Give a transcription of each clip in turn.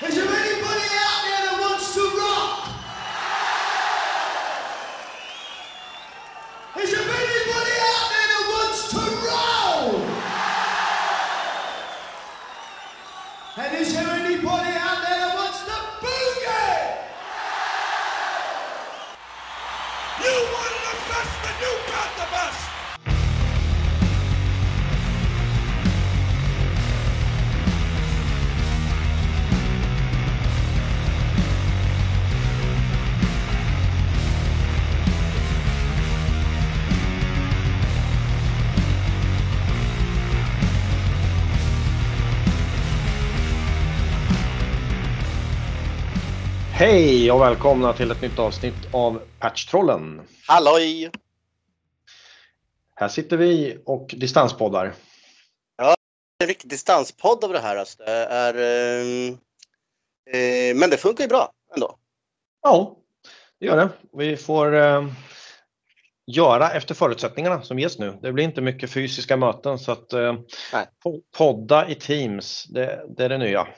Is your Hej och välkomna till ett nytt avsnitt av Patchtrollen. Halloj! Här sitter vi och distanspoddar. En riktig distanspodd av det här. Alltså. Det är, ehm, eh, men det funkar ju bra ändå. Ja, det gör det. Vi får eh, göra efter förutsättningarna som ges nu. Det blir inte mycket fysiska möten så att eh, podda i Teams, det, det är det nya.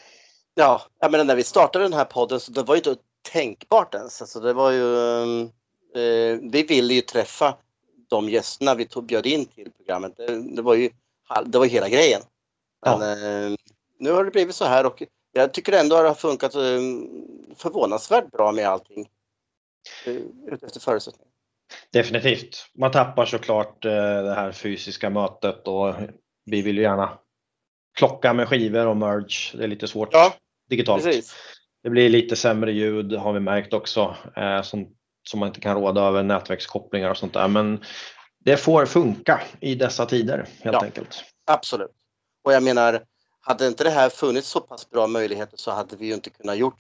Ja, jag menar, när vi startade den här podden så det var ju inte tänkbart ens. Alltså, det var ju, ehm, eh, vi ville ju träffa de gästerna vi tog, bjöd in till programmet. Det, det var ju det var hela grejen. Men eh, nu har det blivit så här och jag tycker ändå att det har funkat eh, förvånansvärt bra med allting. Eh, Utefter förutsättningar. Definitivt. Man tappar såklart eh, det här fysiska mötet och vi vill ju gärna klocka med skivor och merge. Det är lite svårt Ja, digitalt. precis. Det blir lite sämre ljud har vi märkt också eh, som, som man inte kan råda över nätverkskopplingar och sånt där. Men det får funka i dessa tider helt Ja. enkelt. Absolut. Och jag menar, hade inte det här funnits så pass bra möjligheter så hade vi ju inte kunnat gjort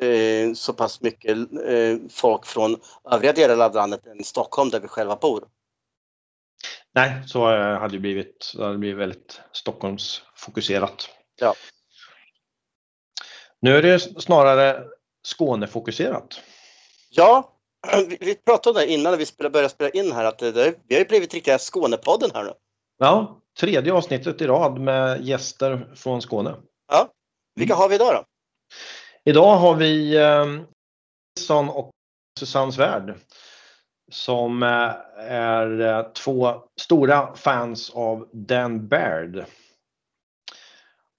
eh, så pass mycket eh, folk från övriga delar av landet än Stockholm där vi själva bor. Nej, så eh, hade det blivit, det hade blivit väldigt Stockholmsfokuserat. Ja. Nu är det snarare Skånefokuserat. Ja, vi, pratade om det innan vi började spela in här att det, vi har ju blivit riktiga Skånepodden här nu. Ja, tredje avsnittet i rad med gäster från Skåne. Ja. Vilka har vi idag då? Idag har vi eh, Nilsson och Susanne Svärd som eh, är eh, två stora fans av Dan Baird.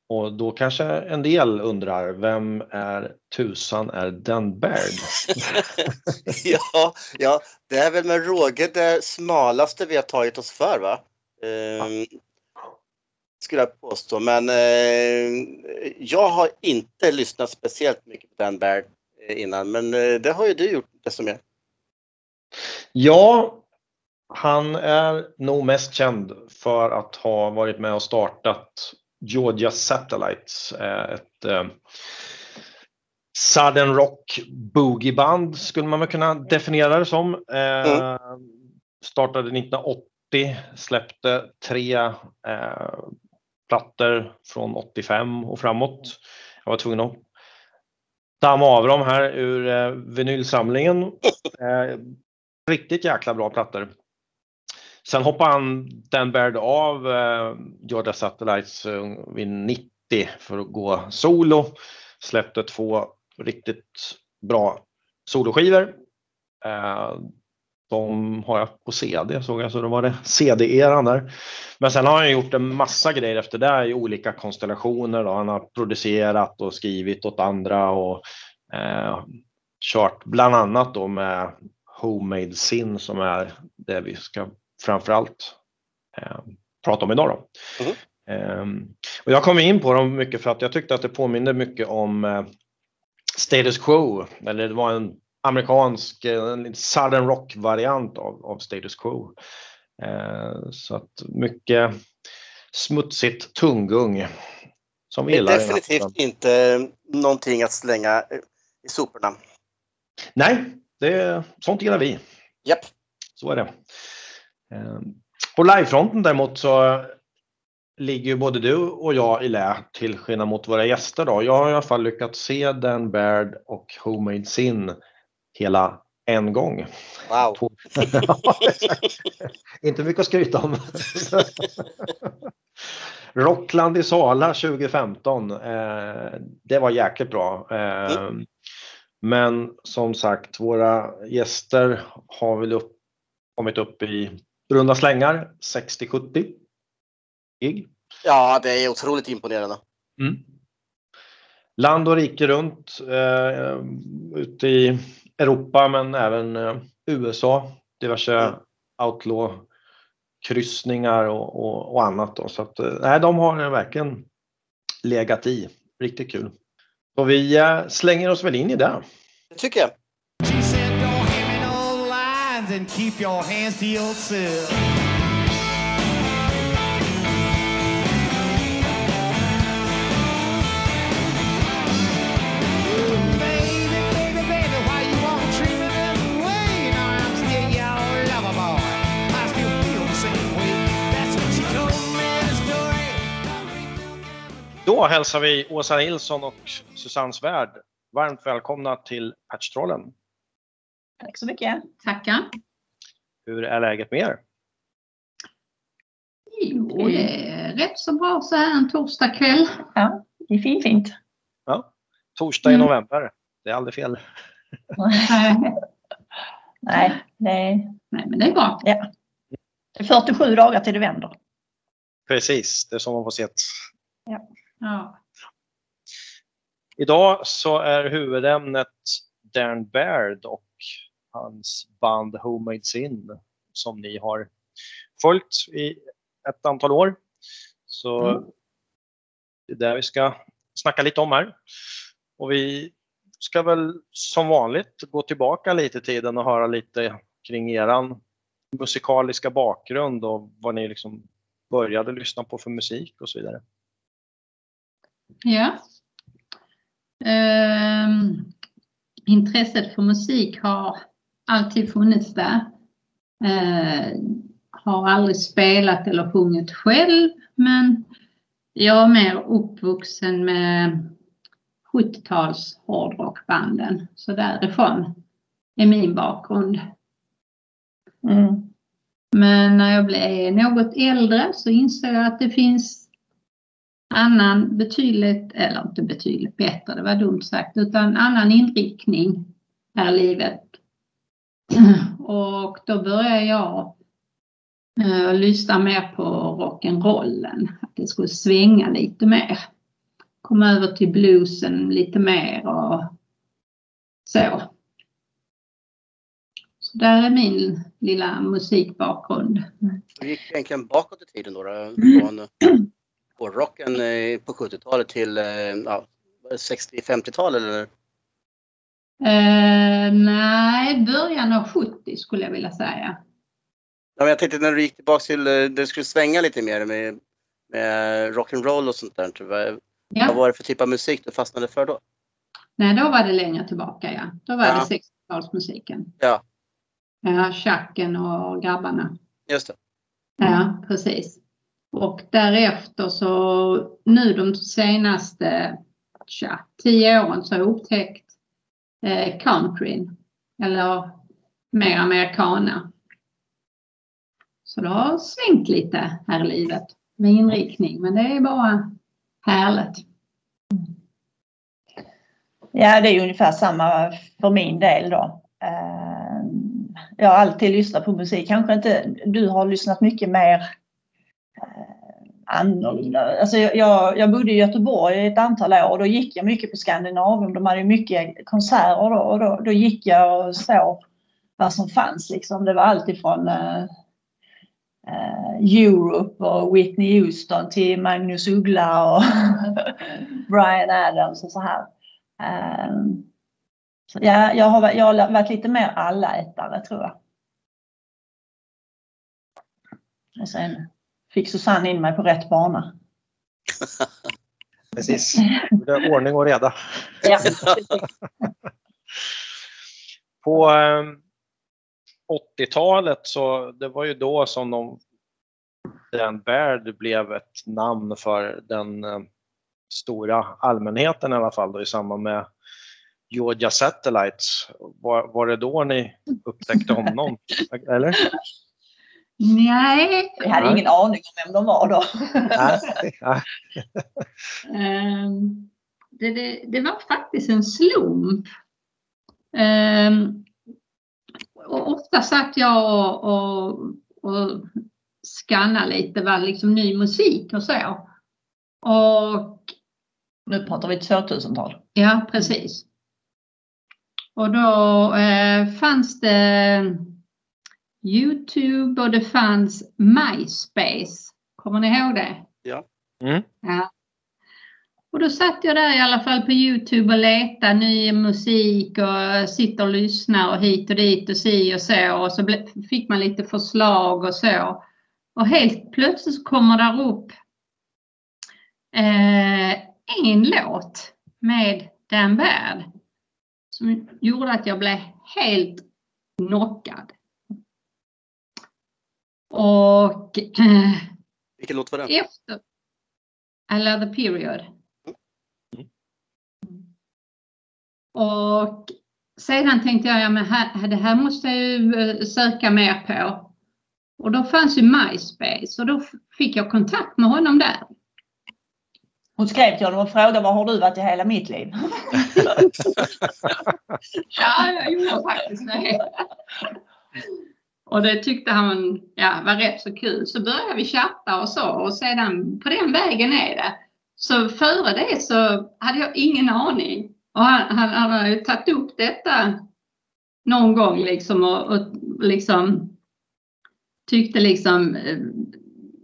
Och då kanske en del undrar, vem är tusan är Dan Baird? ja, ja, det är väl med råge det smalaste vi har tagit oss för va? Ehm, skulle jag påstå. Men eh, jag har inte lyssnat speciellt mycket på Dan Baird eh, innan. Men eh, det har ju du gjort desto mer. Ja, han är nog mest känd för att ha varit med och startat Georgia Satellites, eh, ett eh, Southern Rock boogieband skulle man väl kunna definiera det som. Eh, Startade 1980, släppte tre eh, plattor från 85 och framåt. Jag var tvungen att damma av dem här ur eh, vinylsamlingen. Eh, riktigt jäkla bra plattor. Sen hoppade han Dan Baird av eh, Georgia Satellites eh, vid 90 för att gå solo. Släppte två riktigt bra soloskivor. Eh, de har jag på CD såg jag, så då var det CD-eran där. Men sen har han gjort en massa grejer efter det i olika konstellationer. Då. Han har producerat och skrivit åt andra och eh, kört bland annat då med Homemade Sin som är det vi ska framförallt eh, prata om idag. Då. Mhm. Eh, och jag kom in på dem mycket för att jag tyckte att det påminner mycket om eh, Status Quo. Eller det var en amerikansk eh, en Southern Rock-variant av, av Status Quo. Eh, så att mycket smutsigt tunggung. Som Det är definitivt inte någonting att slänga eh, i soporna. Nej, det, sånt gillar vi. Japp. Så är det. Eh, På livefronten däremot så ligger ju både du och jag i lä till skillnad mot våra gäster. Då. Jag har i alla fall lyckats se Dan Baird och Homemade Sin hela en gång. Wow. Inte mycket att skryta om. Rockland i Sala 2015. Eh, det var jäkligt bra. Eh, mm. Men som sagt, våra gäster har väl upp, kommit upp i runda slängar 60-70 gig. Ja, det är otroligt imponerande. Mm. Land och rike runt eh, ute i Europa men även eh, USA. Diverse mm. outlaw kryssningar och, och, och annat. Då. Så att, eh, nej, de har verkligen legat i. Riktigt kul. Så vi eh, slänger oss väl in i det. Det tycker jag. Då hälsar vi Åsa Nilsson och Susanne Svärd varmt välkomna till Patchtrollen. Tack så mycket. Tackar. Hur är läget med er? Jo, det är rätt så bra så här en torsdagkväll. Ja, det är fint, fint. Ja, torsdag i mm. november. Det är aldrig fel. Nej, det är... Nej, men det är bra. Ja. Det är 47 dagar till det vänder. Precis, det är som man får se. Ja. Ja. Idag så är huvudämnet Dan Baird och hans band Homemade Sin som ni har följt i ett antal år. Så mm. det är det vi ska snacka lite om här. Och vi ska väl som vanligt gå tillbaka lite i tiden och höra lite kring eran musikaliska bakgrund och vad ni liksom började lyssna på för musik och så vidare. Ja. Um, intresset för musik har alltid funnits där. Uh, har aldrig spelat eller sjungit själv men jag är mer uppvuxen med 70-tals hårdrockbanden. Så därifrån är min bakgrund. Mm. Men när jag blev något äldre så insåg jag att det finns annan betydligt, eller inte betydligt bättre, det var dumt sagt, utan annan inriktning här i livet. Och då började jag uh, lyssna mer på rock'n'rollen, att det skulle svänga lite mer. Komma över till bluesen lite mer och så. Så där är min lilla musikbakgrund. Hur gick egentligen bakåt i tiden då? då? hårdrocken på 70-talet till ja, 60-50-tal eller? Uh, nej, början av 70 skulle jag vilja säga. Ja, men jag tänkte när du gick tillbaka till, eh, det skulle svänga lite mer med, med rock'n'roll och sånt där. Vad, ja. vad var det för typ av musik du fastnade för då? Nej, då var det längre tillbaka ja. Då var ja. det 60-talsmusiken. Ja. Ja, Tjacken och grabbarna. Just det. Ja, precis. Och därefter så nu de senaste tja, tio åren så har jag upptäckt eh, countryn eller mer americana. Så det har svängt lite här i livet med inriktning men det är bara härligt. Ja, det är ungefär samma för min del då. Eh, jag har alltid lyssnat på musik, kanske inte du har lyssnat mycket mer annorlunda. Alltså jag, jag bodde i Göteborg i ett antal år och då gick jag mycket på Skandinavien. De hade mycket konserter då och då, då gick jag och såg vad som fanns. Liksom. Det var alltifrån eh, eh, Europe och Whitney Houston till Magnus Uggla och Brian Adams och så här. Eh, så ja, jag, har, jag har varit lite mer allätare tror jag. Och sen fick Susanne in mig på rätt bana. Precis, det är ordning och reda. Ja, på 80-talet ehm, så det var ju då som de, Dan Baird blev ett namn för den ehm, stora allmänheten i alla fall då, i samband med Georgia Satellites. Var, var det då ni upptäckte honom? Eller? Nej. Jag hade ingen aning om vem de var då. Nej, nej. Ehm, det, det, det var faktiskt en slump. Ehm, och ofta satt jag och, och, och skannade lite vad liksom ny musik och så. Och Nu pratar vi 2000-tal. ja, precis. Och då eh, fanns det Youtube och det fanns MySpace. Kommer ni ihåg det? Mm. Ja. Och då satt jag där i alla fall på Youtube och letade ny musik och sitter och lyssnar och hit och dit och si och så och så fick man lite förslag och så. Och helt plötsligt så kommer där upp eh, en låt med Dan Baird som gjorde att jag blev helt knockad. Och eh, Vilken låt var det? efter the period. Och sedan tänkte jag, ja men här, det här måste jag ju eh, söka mer på. Och då fanns ju MySpace och då fick jag kontakt med honom där. Hon skrev till honom och frågade var har du varit i hela mitt liv? Ja, jag gjorde faktiskt det. Och det tyckte han ja, var rätt så kul. Så började vi chatta och så och sedan på den vägen är det. Så före det så hade jag ingen aning. Och han, han, han hade ju tagit upp detta någon gång liksom och, och liksom tyckte liksom eh,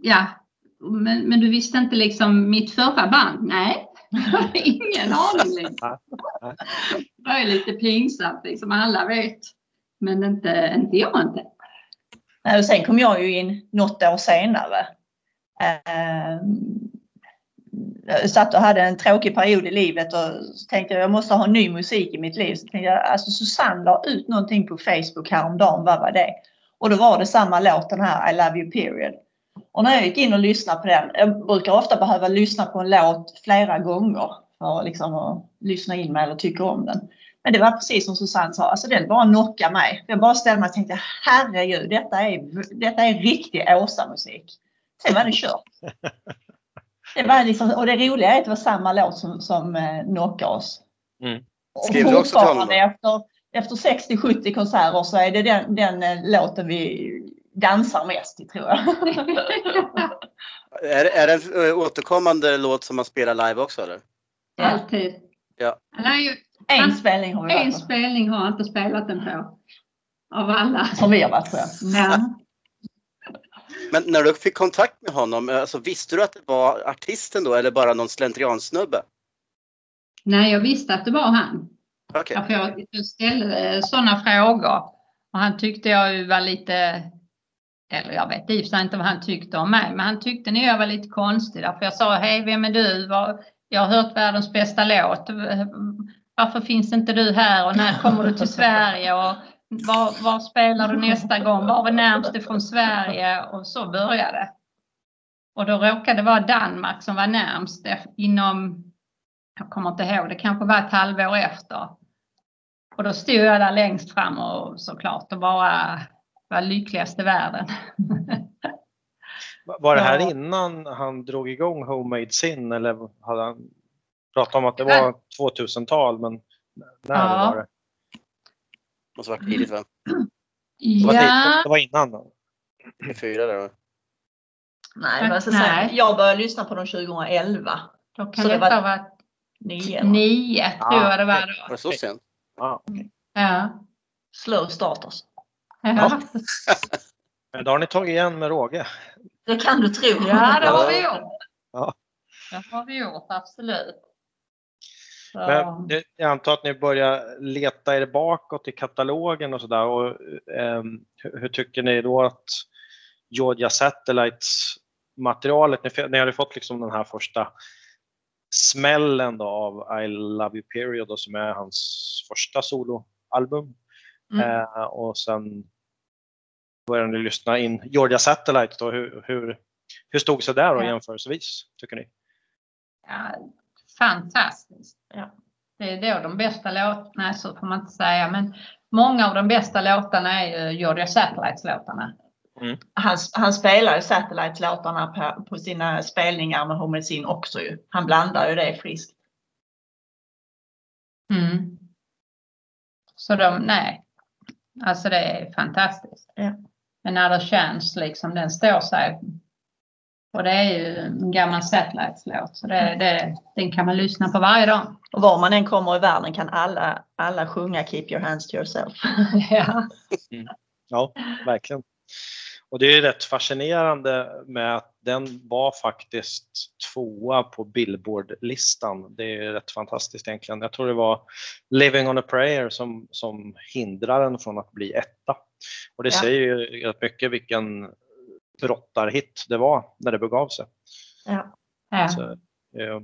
ja, men, men du visste inte liksom mitt förra band? Nej, ingen aning. Liksom. Det är lite pinsamt liksom, alla vet. Men inte, inte jag inte. Nej, och sen kom jag ju in något år senare. Ehm, jag satt och hade en tråkig period i livet och tänkte jag jag måste ha ny musik i mitt liv. Så tänkte jag, alltså Susanne la ut någonting på Facebook häromdagen, vad var det? Och då var det samma låt, den här I love you period. Och när jag gick in och lyssnade på den, jag brukar ofta behöva lyssna på en låt flera gånger för att liksom att lyssna in mig eller tycka om den. Men det var precis som Susanne sa, alltså den bara knockade mig. Jag bara ställde mig och tänkte herregud, detta är, detta är riktig Åsa-musik. Sen var det kört. Det var liksom, och det roliga är att det var samma låt som, som eh, knockade oss. Mm. Skrev du också till honom efter, efter 60-70 konserter så är det den, den eh, låten vi dansar mest till tror jag. Är, är det en eh, återkommande låt som man spelar live också eller? Alltid. Ja. Han har ju, En spelning har vi en varit på. spelning har han inte spelat den på. Av alla. Som vi har varit på. Ja. Men när du fick kontakt med honom, eh, alltså, visste du att det var artisten då eller bara någon slentriansnubbe? Nej, jag visste att det var han. För jag ställde sådana frågor. Och han tyckte jag var lite, eller jag vet i inte vad han tyckte om mig, men han tyckte nog jag var lite konstig. Därför jag sa, hej vem är du? Jag har hört världens bästa låt. Varför finns inte du här och när kommer du till Sverige? Och var, var spelar du nästa gång? Var är närmst ifrån Sverige? Och så började det. Och då råkade det vara Danmark som var närmst inom, jag kommer inte ihåg, det kanske var ett halvår efter. Och då stod jag där längst fram och såklart och bara var lyckligast i världen. Var det här innan han drog igång Homemade Sin eller hade han pratat om att det var 2000-tal men när Ja. var det? Måste varit tidigt va? Ja, Det var innan. 94 där va? Nej, men så Nej. säga, jag började lyssna på dem 2011. då kan Så det detta var- ha varit Nio. tror jag det var Var då. det så sent? Ja. Ja. Slow starters. Ja. Men då har ni tagit igen med råge. Det kan du tro. ja, det har vi gjort. Ja. Det har vi gjort, absolut. Men jag antar att ni börjar leta er bakåt i katalogen och sådär. Ehm, hur, hur tycker ni då att Georgia Satellites materialet, ni, ni hade fått liksom den här första smällen då av I Love You Period då, som är hans första soloalbum. Mm. Eh, och sen började ni lyssna in Georgia Satellite då. Hur, hur, hur stod sig där då jämförelsevis tycker ni? ja, fantastiskt. Ja. Det är då de bästa låtarna, så får man inte säga, men många av de bästa låtarna är ju Georgia Satellites låtarna. Mm. Han, han spelar ju Satellite-låtarna på, på sina spelningar med Homelsin också ju. Han blandar ju det friskt. Mm. Så de, nej. Alltså det är fantastiskt. Ja. Men när det känns liksom, den står sig. Och det är ju en gammal Satellites-låt. Så det, det, den kan man lyssna på varje dag. Och var man än kommer i världen kan alla, alla sjunga Keep your hands to yourself. ja. Ja, verkligen. Och det är rätt fascinerande med att den var faktiskt tvåa på Billboard-listan. Det är rätt fantastiskt egentligen. Jag tror det var Living on a prayer som, som hindrar den från att bli etta. Och det Ja. säger ju rätt mycket vilken brottarhit det var när det begav sig. Ja. Ja. Så, eh,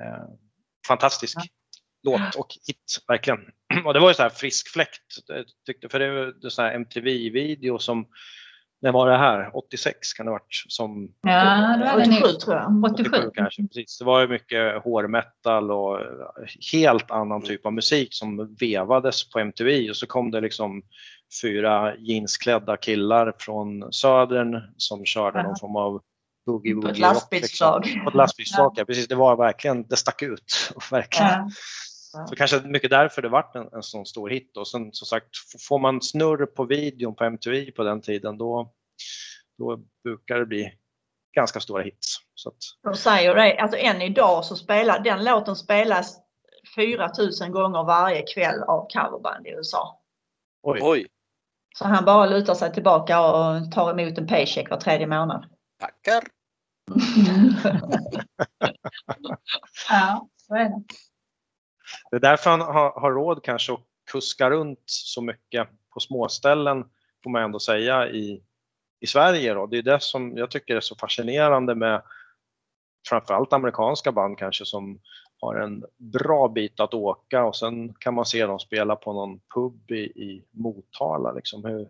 eh, fantastisk låt och hit, verkligen. Och det var ju så här frisk fläkt, tyckte, för det är så här MTV-video som, när var det här? 86 kan det ha varit, som ja, det var det 87 nog. tror jag. 87. kanske. Precis. Det var ju mycket hårmetal och eh, helt annan typ av musik som vevades på MTV och så kom det liksom fyra jeansklädda killar från södern som körde Ja. någon form av boogie På ett woogie lastbilsflak. Liksom. På ett lastbilsflak, ja. precis. Det var verkligen, det stack ut. Verkligen. Ja. Så kanske mycket därför det vart en, en sån stor hit. Och sen som sagt, får man snurr på videon på MTV på den tiden då, då brukar det bli ganska stora hits. Så att, De säger det, alltså än idag så spelar den låten spelas 4000 gånger varje kväll av coverband i USA. oj. Oj, Så han bara lutar sig tillbaka och tar emot en paycheck var tredje månad. tackar. Ja, så är det. Det är därför han har, har råd kanske att kuska runt så mycket på småställen får man ändå säga i, i Sverige. Då. Det är det som jag tycker är så fascinerande med framförallt amerikanska band kanske som har en bra bit att åka och sen kan man se dem spela på någon pub i, i Motala. Liksom. Hur,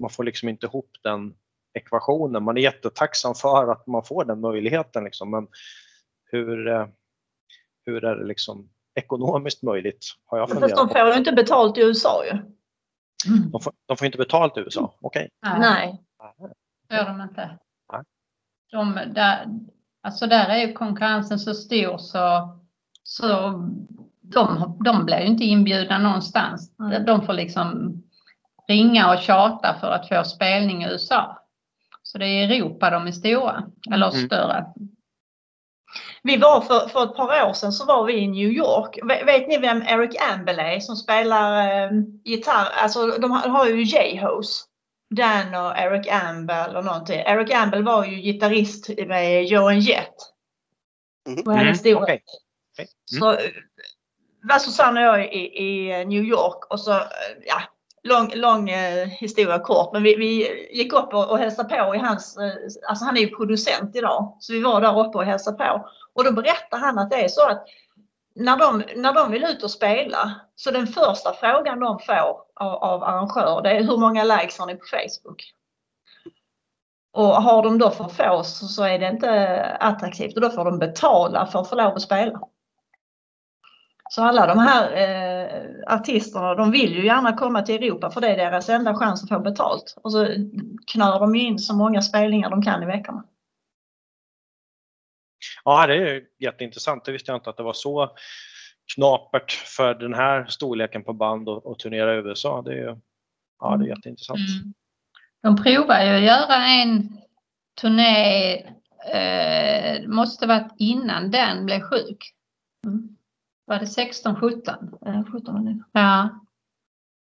man får liksom inte ihop den ekvationen. Man är jättetacksam för att man får den möjligheten liksom. men hur, eh, hur är det liksom ekonomiskt möjligt? Har jag Fast funderat de på. får inte betalt i USA ju. De får, de får inte betalt i USA? Okej. Nej, Nej. det gör de inte. Nej. De, där, alltså där är ju konkurrensen så stor så, så de, de blir ju inte inbjudna någonstans. Mm. De får liksom ringa och tjata för att få spelning i USA. Så det är Europa de är stora, eller Mm. större. Vi var för, för ett par år sedan så var vi i New York. Vet, vet ni vem Eric Amble är som spelar eh, gitarr? Alltså de har, har ju J-Hos. Dan och Eric Amble och någonting. Eric Amble var ju gitarrist med Joan Jett. Mhm. Och hennes stora Okej. Okay. Mm. Så var Susanne och jag i, i New York och så, ja, lång, lång eh, historia kort, men vi, vi gick upp och, och hälsade på i hans, eh, alltså han är ju producent idag, så vi var där uppe och hälsade på. Och då berättade han att det är så att när de, när de vill ut och spela, så den första frågan de får av, av arrangör, det är hur många likes har ni på Facebook? Och har de då för få så, så är det inte attraktivt och då får de betala för att få lov att spela. Så alla de här eh, artisterna de vill ju gärna komma till Europa för det är deras enda chans att få betalt. Och så knör de ju in så många spelningar de kan i veckorna. Ja, det är jätteintressant. Det visste jag inte att det var så knapert för den här storleken på band och, och turnera i USA. Det är, ja, det är jätteintressant. Mm. De provar ju att göra en turné, eh, det måste varit innan den blev sjuk. Mm. Var det 16-17? Eh, 17 nu. Ja.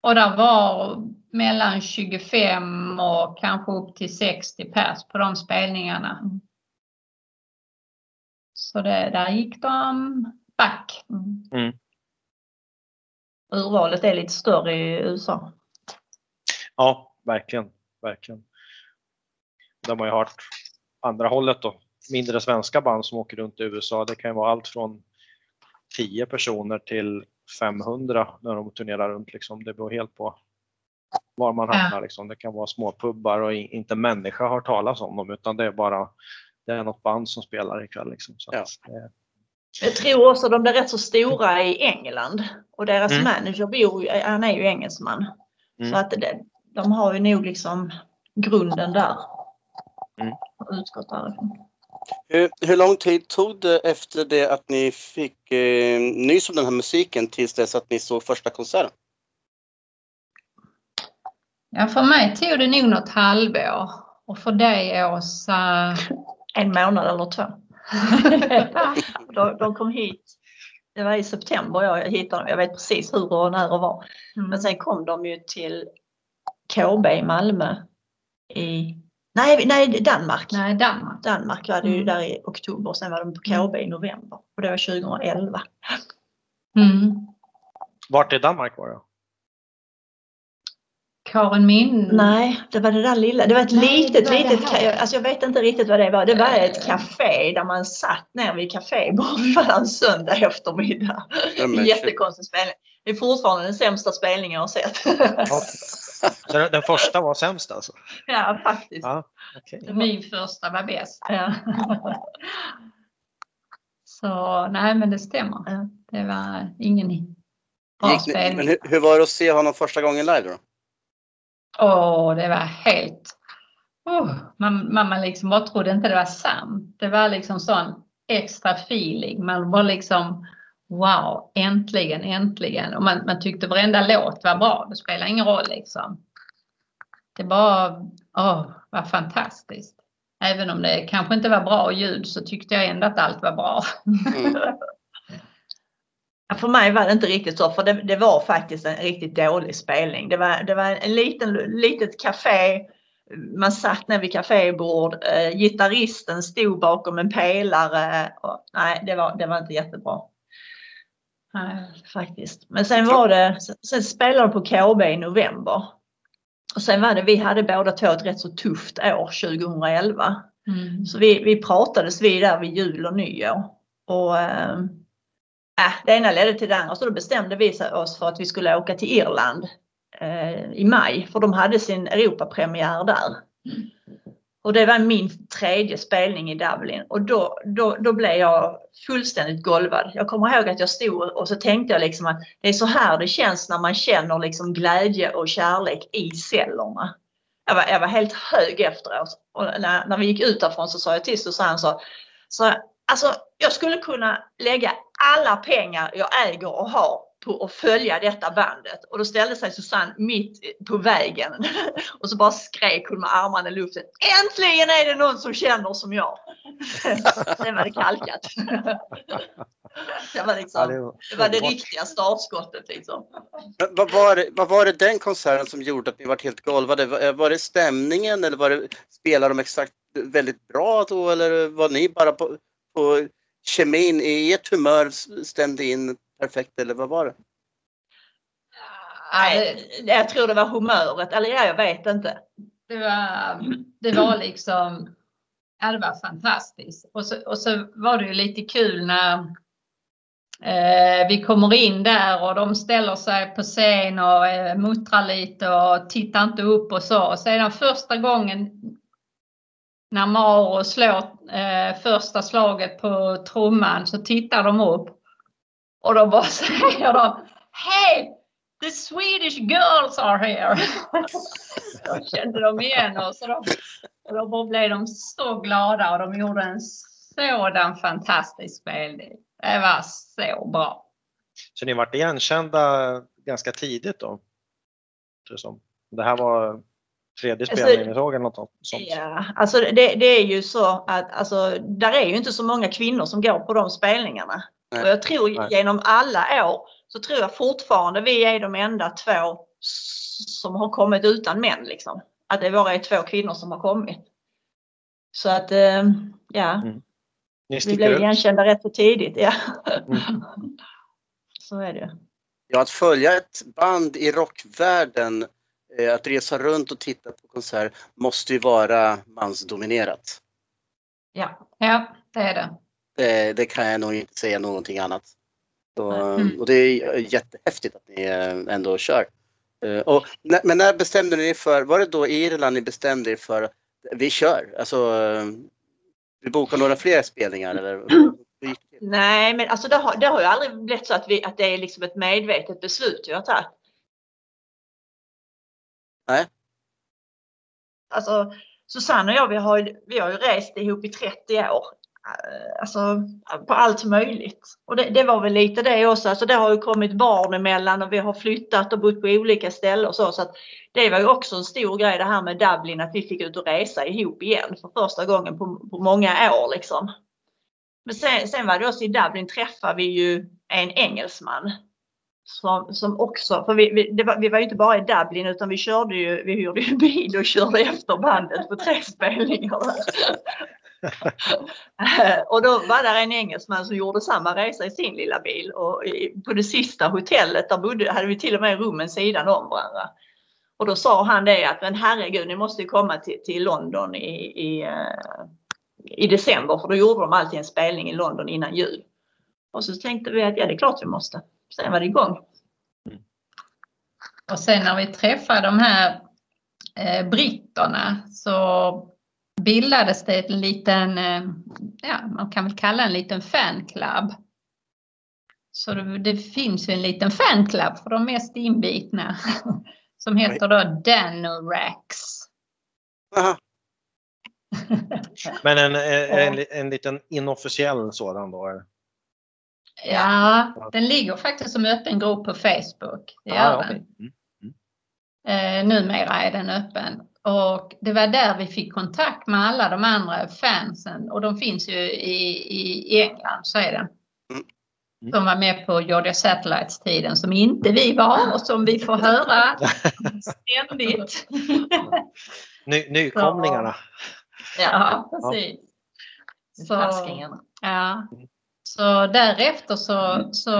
Och där var mellan 25 och kanske upp till 60 pers på de spelningarna. Mm. Så det, där gick de back. Mm. Mm. Urvalet är lite större i USA. Ja, verkligen. verkligen. De har ju hört andra hållet då. Mindre svenska band som åker runt i USA. Det kan ju vara allt från 10 personer till 500 när de turnerar runt. Liksom. Det beror helt på var man hamnar. Liksom. Det kan vara små pubbar och inte människa har talas om dem utan det är bara det är något band som spelar ikväll. Liksom. Så Ja. att, eh, Jag tror också de blir rätt så stora i England och deras Mm. manager bor han är ju engelsman. Mm. Så att det, de har ju nog liksom grunden där. Mm. Utgått därifrån. Hur, hur lång tid tog det efter det att ni fick eh, nys om den här musiken tills dess att ni såg första konserten? Ja, för mig tog det nog något halvår. Och för dig Åsa? En månad eller två. de, de kom hit. Det var i september jag hittade dem. Jag vet precis hur och när och var. Mm. Men sen kom de ju till KB i Malmö i nej, nej Danmark. Nej, Danmark. Danmark var det ju Mm. där i oktober. Sen var de på KB i november. Och det var 2011. Mm. Vart i Danmark var det? Karin Min... Nej, det var det där lilla. Det var ett Nej, litet, litet. Alltså jag vet inte riktigt vad det var. Det var ett Eh. café där man satt ner vid kafébordet var en söndag eftermiddag. Jättekonstig spelning. Det är fortfarande den sämsta spelningen jag har sett. Så den- första var sämst alltså? ja, faktiskt. Ja, okej. Min första var bäst. Ja. Så nej, men det stämmer. Ja. Det var ingen bra Gick ni, spelning. men hur, hur var det att se honom första gången live då? Åh, det var helt... Oh, man, man, man liksom bara trodde inte det var sant. Det var liksom sån extra feeling. Man var liksom wow, äntligen, äntligen. Och man, man tyckte varenda låt var bra. Det spelar ingen roll liksom. Det var, åh, vad fantastiskt. Även om det kanske inte var bra ljud så tyckte jag ändå att allt var bra. Mm. För mig var det inte riktigt så, för det, det var faktiskt en riktigt dålig spelning. Det var, det var en liten, litet café. Man satt ner vid kafébord. Eh, gitarristen stod bakom en pelare. Och, nej, det var, det var inte jättebra faktiskt. Men sen var det, sen spelade de på KB i november. Och sen var det, vi hade båda två ett rätt så tufft år 2011. Mm. Så vi, vi pratades vid där vid jul och nyår. Och äh, det ena ledde till det andra så då bestämde vi oss för att vi skulle åka till Irland eh, i maj för de hade sin Europapremiär där. Och det var min tredje spelning i Dublin och då, då, då blev jag fullständigt golvad. Jag kommer ihåg att jag stod och så tänkte jag liksom att det är så här det känns när man känner liksom glädje och kärlek i cellerna. Jag var, jag var helt hög efteråt. Och när, när vi gick ut därifrån så sa jag till Susanne så, så alltså jag skulle kunna lägga alla pengar jag äger och har på att följa detta bandet. Och då ställde sig Susanne mitt på vägen och så bara skrek hon med armarna i luften. Äntligen är det någon som känner som jag. Sen var det kalkat. Det var, Ja, liksom, det var- det var det riktiga startskottet liksom. Men Vad var, det, vad var det den konserten som gjorde att ni var helt golvade? Var, var det stämningen eller var det, spelade de exakt väldigt bra då eller var ni bara på, på kemin i ert humör stämde in perfekt eller vad var det? Nej, jag tror det var humöret, eller ja, jag vet inte. Det var, det var liksom, ja det var fantastiskt. Och så, och så var det ju lite kul när eh, vi kommer in där och de ställer sig på scen och eh, muttrar lite och tittar inte upp och så. Och sedan första gången när Maro slår eh, första slaget på trumman så tittar de upp och då bara säger de Hej! The Swedish girls are here! Då kände de igen oss och då, och då blev de så glada och de gjorde en sådan fantastisk spelning. Det var så bra. Så ni vart igenkända ganska tidigt då? Det, här var tredje Alltså, spelningen ni såg eller något sånt? Ja, alltså det, det är ju så att alltså, där är ju inte så många kvinnor som går på de spelningarna. Nej. Och jag tror Nej. genom alla år så tror jag fortfarande vi är de enda två som har kommit utan män liksom. Att det bara är två kvinnor som har kommit. Så att eh, ja, Ni vi blev igenkända rätt så tidigt. Ja. Mm. Så är det. Ja, att följa ett band i rockvärlden, eh, att resa runt och titta på konsert måste ju vara mansdominerat. Ja. Ja, det är det. Det, det kan jag nog inte säga någonting annat. Så, Mm. Och det är jättehäftigt att ni eh, ändå kör. Eh, Och, men när bestämde ni er för, var det då i Irland ni bestämde er för vi kör? Alltså, eh, vi bokar några fler spelningar eller? Nej, men alltså det har, det har ju aldrig blivit så att, vi, att det är liksom ett medvetet beslut vi har tagit. Nej. alltså Susanne och jag, vi har, vi har ju rest ihop i 30 år. Eh, alltså på allt möjligt. Och det, det var väl lite det också. Alltså det har ju kommit barn emellan och vi har flyttat och bott på olika ställen och så. så att det var ju också en stor grej det här med Dublin att vi fick ut och resa ihop igen för första gången på, på många år liksom. Men sen, sen var det också i Dublin träffade vi ju en engelsman. Som, som också, för vi, vi, det var, vi var ju inte bara i Dublin utan vi körde ju, vi hyrde ju bil och körde efter bandet på tre spelningar. Och då var där en engelsman som gjorde samma resa i sin lilla bil och på det sista hotellet där bodde, hade vi till och med rummen sidan om varandra. Och då sa han det att men herregud ni måste ju komma till, till London i, i, eh, i december för då gjorde de alltid en spelning i London innan jul. Och så tänkte vi att ja det är klart vi måste. Sen var det igång. Och sen när vi träffade de här eh, britterna så bildades det en liten, eh, ja man kan väl kalla en liten fanclub. Så det, det finns ju en liten fanclub för de mest inbitna som heter då Danorax. Aha. Men en, en, en, en liten inofficiell sådan då? Ja, den ligger faktiskt som öppen grupp på Facebook. Det gör Ah, den. okej. Mm. Eh, numera är den öppen. Och det var där vi fick kontakt med alla de andra fansen och de finns ju i, i, England, så är det. Mm. Som var med på Georgia Satellites tiden som inte vi var och som vi får höra ständigt. Ny, nykomlingarna. ja, precis. Så, ja. så därefter så, så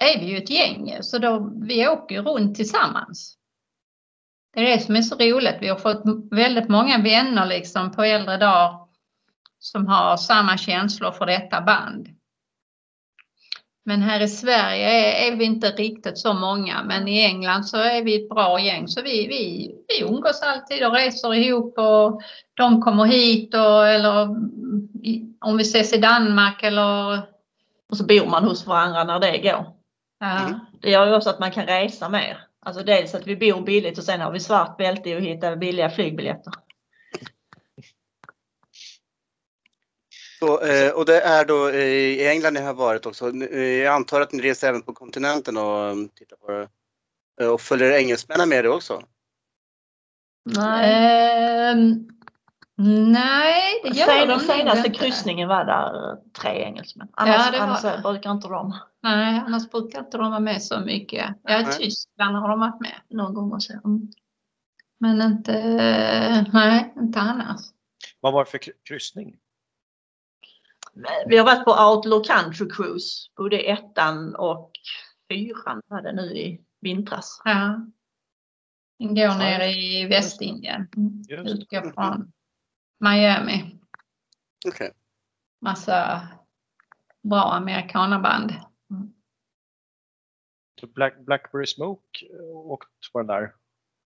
är vi ju ett gäng så då, vi åker runt tillsammans. Det är det som är så roligt. Vi har fått väldigt många vänner liksom på äldre dagar som har samma känslor för detta band. Men här i Sverige är, är vi inte riktigt så många, men i England så är vi ett bra gäng så vi, vi, vi umgås alltid och reser ihop och de kommer hit och eller om vi ses i Danmark eller Och så bor man hos varandra när det går. ja. Det gör ju också att man kan resa mer. Alltså dels att vi bor billigt och sen har vi svart bälte i att hitta billiga flygbiljetter. Så, eh, och det är då eh, i England ni har varit också. Eh, Jag antar att ni reser även på kontinenten och um, tittar på det. Och följer engelsmännen med det också? Ehm, nej, det gör Sen, de nog senaste inte. kryssningen var där tre engelsmän. Annars, det var annars det. brukar inte de. Nej, annars brukar inte de vara med så mycket. Ja, i Nej. Tyskland har de varit med någon gång och så. Mm. Men inte, nej, inte annars. Vad var det för kry- kryssning? Vi har varit på Outlaw Country Cruise, både ettan och fyran var det nu i vintras. Ja. Den går Ja, ner i Västindien. Utgår från Miami. Okej. Massa bra amerikanaband. Så Black, Blackberry Smoke eh, åkt på den där?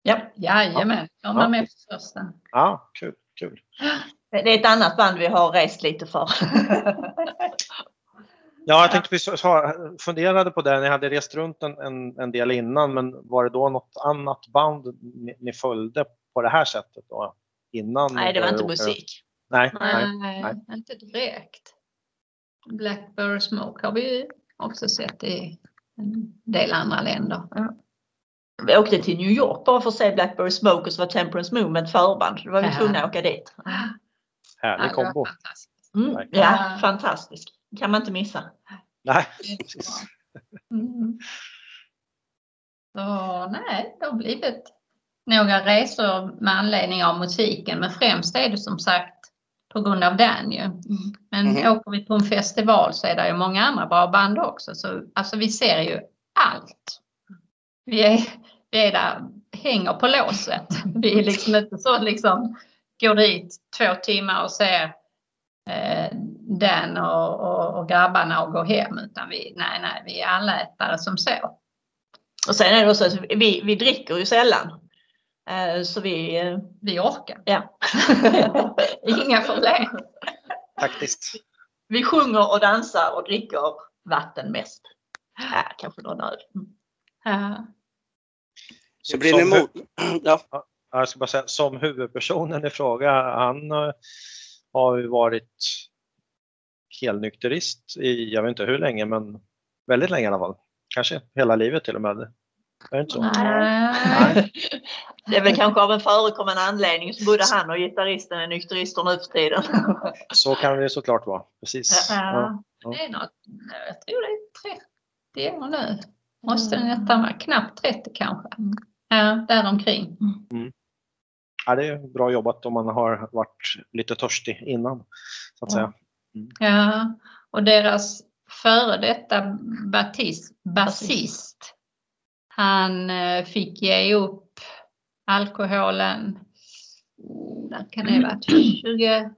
Ja, Jajamän, de var Ja. med på första. Ja, kul. kul. det är ett annat band vi har rest lite för. Ja, jag tänkte vi funderade på det. Ni hade rest runt en, en, en del innan, men var det då något annat band ni, ni följde på det här sättet då? Innan Nej, det var inte musik. Nej, nej. Nej, inte direkt. Blackberry Smoke har vi också sett i en del andra länder. Vi åkte till New York bara för att se Blackberry Smoke och så var Temperance Movement förband. Då var vi Ja. tvungna att åka dit. Härlig Ja, kombo. Mm, Verkligen. ja, fantastisk. kan man inte missa. Nej, precis. Mm. Så nej, det har blivit några resor med anledning av musiken, men främst är det som sagt på grund av den ju. Men Mhm. åker vi på en festival så är det ju många andra bra band också. Så alltså vi ser ju allt. Vi är, vi är där, hänger på låset. Vi är liksom inte så liksom, går dit två timmar och ser eh, den och, och, och grabbarna och går hem. Utan vi, nej, nej, vi är allätare som så. Och sen är det också att vi, vi dricker ju sällan. Eh, Så vi, eh, Vi orkar. ja. Inga problem. Faktiskt. vi sjunger och dansar och dricker vatten mest. Ja, kanske någon öl. Mm. Ja. Så blir ni mot... Ja. jag ska bara säga, som huvudpersonen i fråga, han eh, har ju varit helnykterist i, jag vet inte hur länge, men väldigt länge i alla fall. Kanske hela livet till och med. Är det inte så? Nej. Det är väl kanske av en förekommande anledning som både han och gitarristen är nykterister nu för tiden. Så kan det såklart vara. Precis. Ja. Ja, det är något, jag tror det är 30 år nu. Måste den nästan vara knappt 30 kanske. Ja, däromkring. Ja, det är bra jobbat om man har varit lite törstig innan. Så att Ja. säga. Ja, och deras före detta basist, han eh, fick ge upp alkoholen, oh, när kan det ha varit, 2015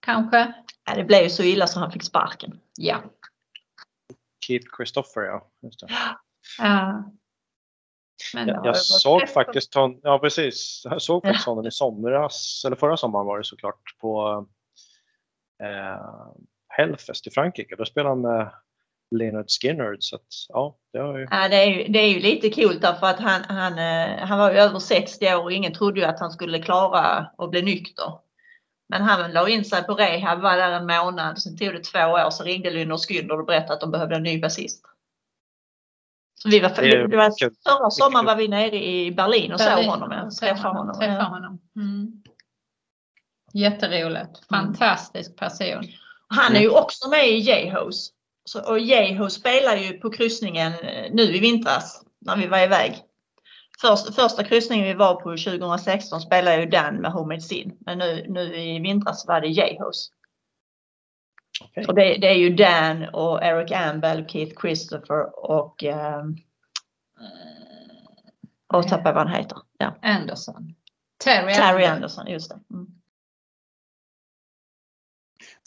kanske? Ja, det blev ju så illa så han fick sparken. Ja. Keith Christopher, ja. Just det. ja. Men Jag, jag såg faktiskt honom, ja precis, jag såg faktiskt honom i somras, eller förra sommaren var det såklart, på eh, Hellfest i Frankrike. Då spelade han med Leonard Skinner. Så att, ja, det ju, Ja, det, är ju, det är ju lite kul därför att han, han, eh, han var ju över 60 år och ingen trodde ju att han skulle klara att bli nykter. Men han la in sig på rehab, var där en månad, sen tog det två år så ringde Lynyrd Skynyrd och berättade att de behövde en ny basist. Så vi var, Det var förra sommaren var vi nere i Berlin och såg Berlin, honom. Ja, och träffade honom. Träffa Ja. honom. Mm. Jätteroligt. Fantastisk person. Han är ju också med i J-Hose. Så- Och J-Hose spelar ju på kryssningen eh, nu i vintras när vi var iväg. Först, första kryssningen vi var på 2016 spelade ju Dan med Homemade Sin. Men nu, nu i vintras var det J-Hose. okej. Och det, det är ju Dan och Eric Ambel, Keith Christopher och ehm, och tappade vad han heter. Ja. Anderson. Terry, Terry Anderson. Anderson, just det. Mm.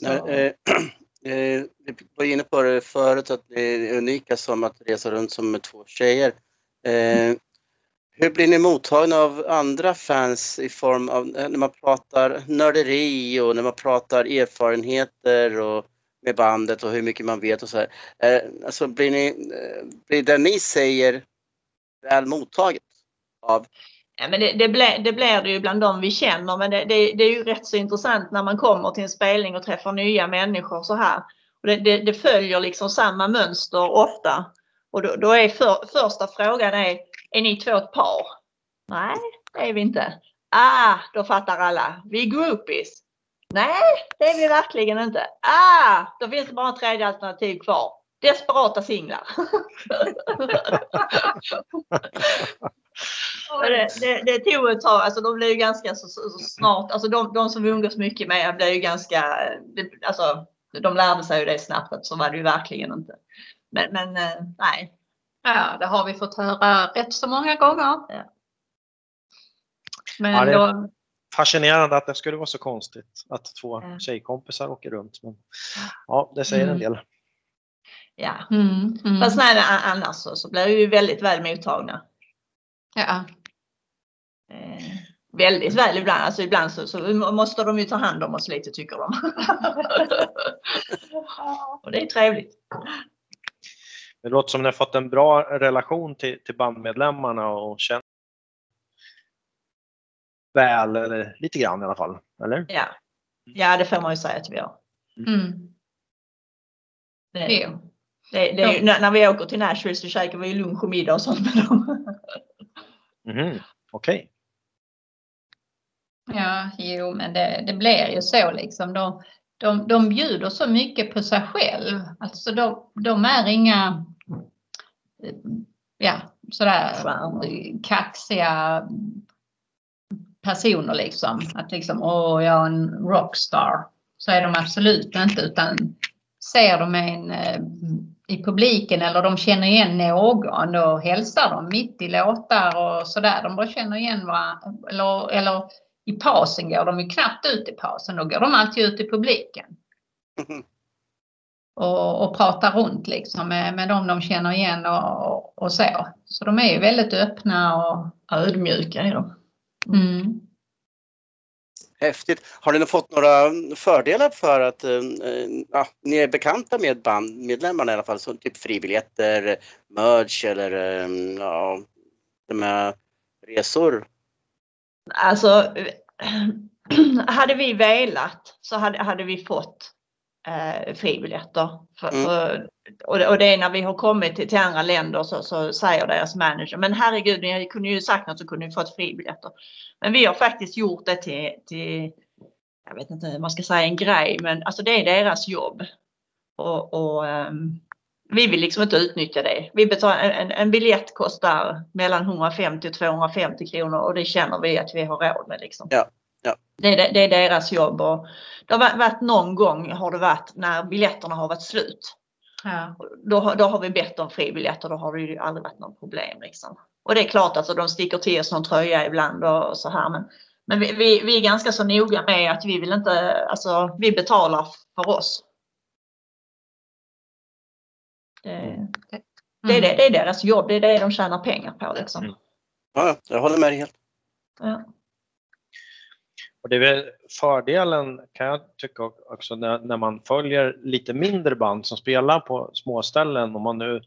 När, Så. eh, eh, vi var inne på det förut att det är unika som att resa runt som med två tjejer. Eh, hur blir ni mottagna av andra fans i form av eh, när man pratar nörderi och när man pratar erfarenheter och med bandet och hur mycket man vet och så här. Eh, alltså blir ni, eh, blir det ni säger väl mottaget av Ja, men det, det, blir, det blir det ju bland de vi känner men det, det, det är ju rätt så intressant när man kommer till en spelning och träffar nya människor så här. Och det, det, det följer liksom samma mönster ofta. Och då, då är för, första frågan är, är ni två ett par? Nej, det är vi inte. Ah, då fattar alla. Vi är groupies. Nej, det är vi verkligen inte. Ah, då finns det bara ett tredje alternativ kvar. Desperata singlar. Det, det, det tog ett tag, alltså de blev ju ganska så, så, så snart, alltså de, de som vi umgås mycket med blev ju ganska, det, alltså de lärde sig ju det snabbt att så var det ju verkligen inte. Men, men eh, nej. Ja, det har vi fått höra rätt så många gånger. Ja. Men Ja, det- då, Fascinerande att det skulle vara så konstigt att två Ja. tjejkompisar åker runt. Men, ja, det säger en Mm. del. Ja. mm, mm. Fast nej, annars så, så blev vi ju väldigt väl mottagna. Ja. Eh, väldigt väl ibland, alltså ibland så, så måste de ju ta hand om oss lite tycker de. Och det är trevligt. Det låter som ni har fått en bra relation till, till bandmedlemmarna och känner väl, eller lite grann i alla fall. Eller? Ja. ja, det får man ju säga att vi har. Mm. Det, Jo. det, det ju, när, vi åker till Nashville så käkar vi lunch och middag och sånt med dem. Mhm, Okej. Ja, jo, men det, det blir ju så liksom. De, de, de bjuder så mycket på sig själv. Alltså de, de är inga, eh, ja, sådär Stjärnor. kaxiga personer liksom. Att liksom, åh, jag är en rockstar. Så är de absolut inte, utan ser de en eh, i publiken eller de känner igen någon då hälsar de mitt i låtar och sådär. De bara känner igen varandra. Eller, eller i pausen går de ju knappt ut i pausen. Då går de alltid ut i publiken och, och pratar runt liksom med, med dem de känner igen och, och så. Så de är ju väldigt öppna och Ödmjuka är de. mm. Häftigt. Har ni fått några fördelar för att eh, eh, ja, ni är bekanta med bandmedlemmarna i alla fall, som typ fribiljetter, merch eller eh, ja, de här resor? Alltså, hade vi velat så hade, hade vi fått eh, fribiljetter. Mm. för, och, det, och det är när vi har kommit till, till andra länder så, så säger deras manager, men herregud, ni kunde ju sagt något så kunde ni fått fribiljetter. Men vi har faktiskt gjort det till, till jag vet inte hur man ska säga en grej, men alltså det är deras jobb. Och, och ehm, vi vill liksom inte utnyttja det. Vi betalar, en, en biljett kostar mellan 150 och 250 kronor och det känner vi att vi har råd med. Liksom. Ja. Det, är, det- det är deras jobb och det har varit- någon gång har det varit när biljetterna har varit slut. Ja. Då, har- då har vi bett om fribiljetter, då har det ju aldrig varit något problem. Liksom. Och det är klart alltså de sticker till oss någon tröja ibland och så här men, men vi, vi, vi är ganska så noga med att vi vill inte, alltså vi betalar för oss. Det, det, är, det, det är deras jobb, det är det de tjänar pengar på liksom. Mm. Ja, ja, jag håller med dig helt. Ja. Det är väl fördelen kan jag tycka också när, när man följer lite mindre band som spelar på småställen om man nu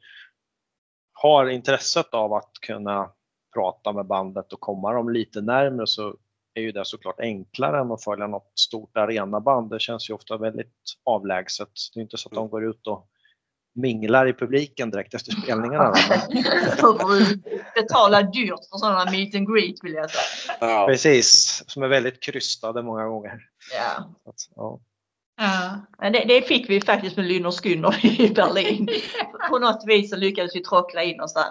har intresset av att kunna prata med bandet och komma dem lite närmare så är ju det såklart enklare än att följa något stort arenaband. Det känns ju ofta väldigt avlägset. Det är inte så att de går ut och minglar i publiken direkt efter spelningarna. då, men- Betala dyrt för sådana meet and greet vill jag säga. Ja. Precis, som är väldigt krystade många gånger. Ja. Att, ja. Ja. Men Det, det fick vi faktiskt med Lynyrd Skynyrd i Berlin. På något vis så lyckades vi trockla in oss där.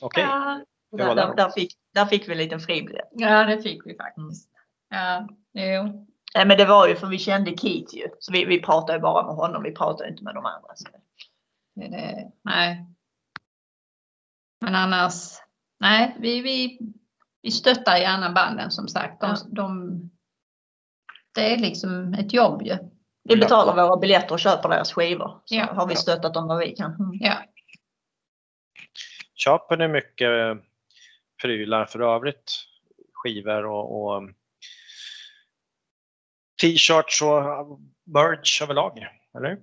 Okej, Ja. Det var Där, där. där, fick, där fick vi en liten fribiljett. ja, det fick vi faktiskt. Ja, jo. Nej, men det var ju för vi kände Keith ju. Så vi, vi pratade ju bara med honom, vi pratade inte med de andra. Så. Det, nej. Men annars, nej, vi, vi, vi stöttar gärna banden som sagt. De, Ja. de, det är liksom ett jobb ju. Vi betalar våra biljetter och köper deras skivor. Så Ja. har vi stöttat dem vad vi kan. Mm. Ja. Köper ni mycket prylar för övrigt? Skivor och, och t-shirts och merch överlag? Eller?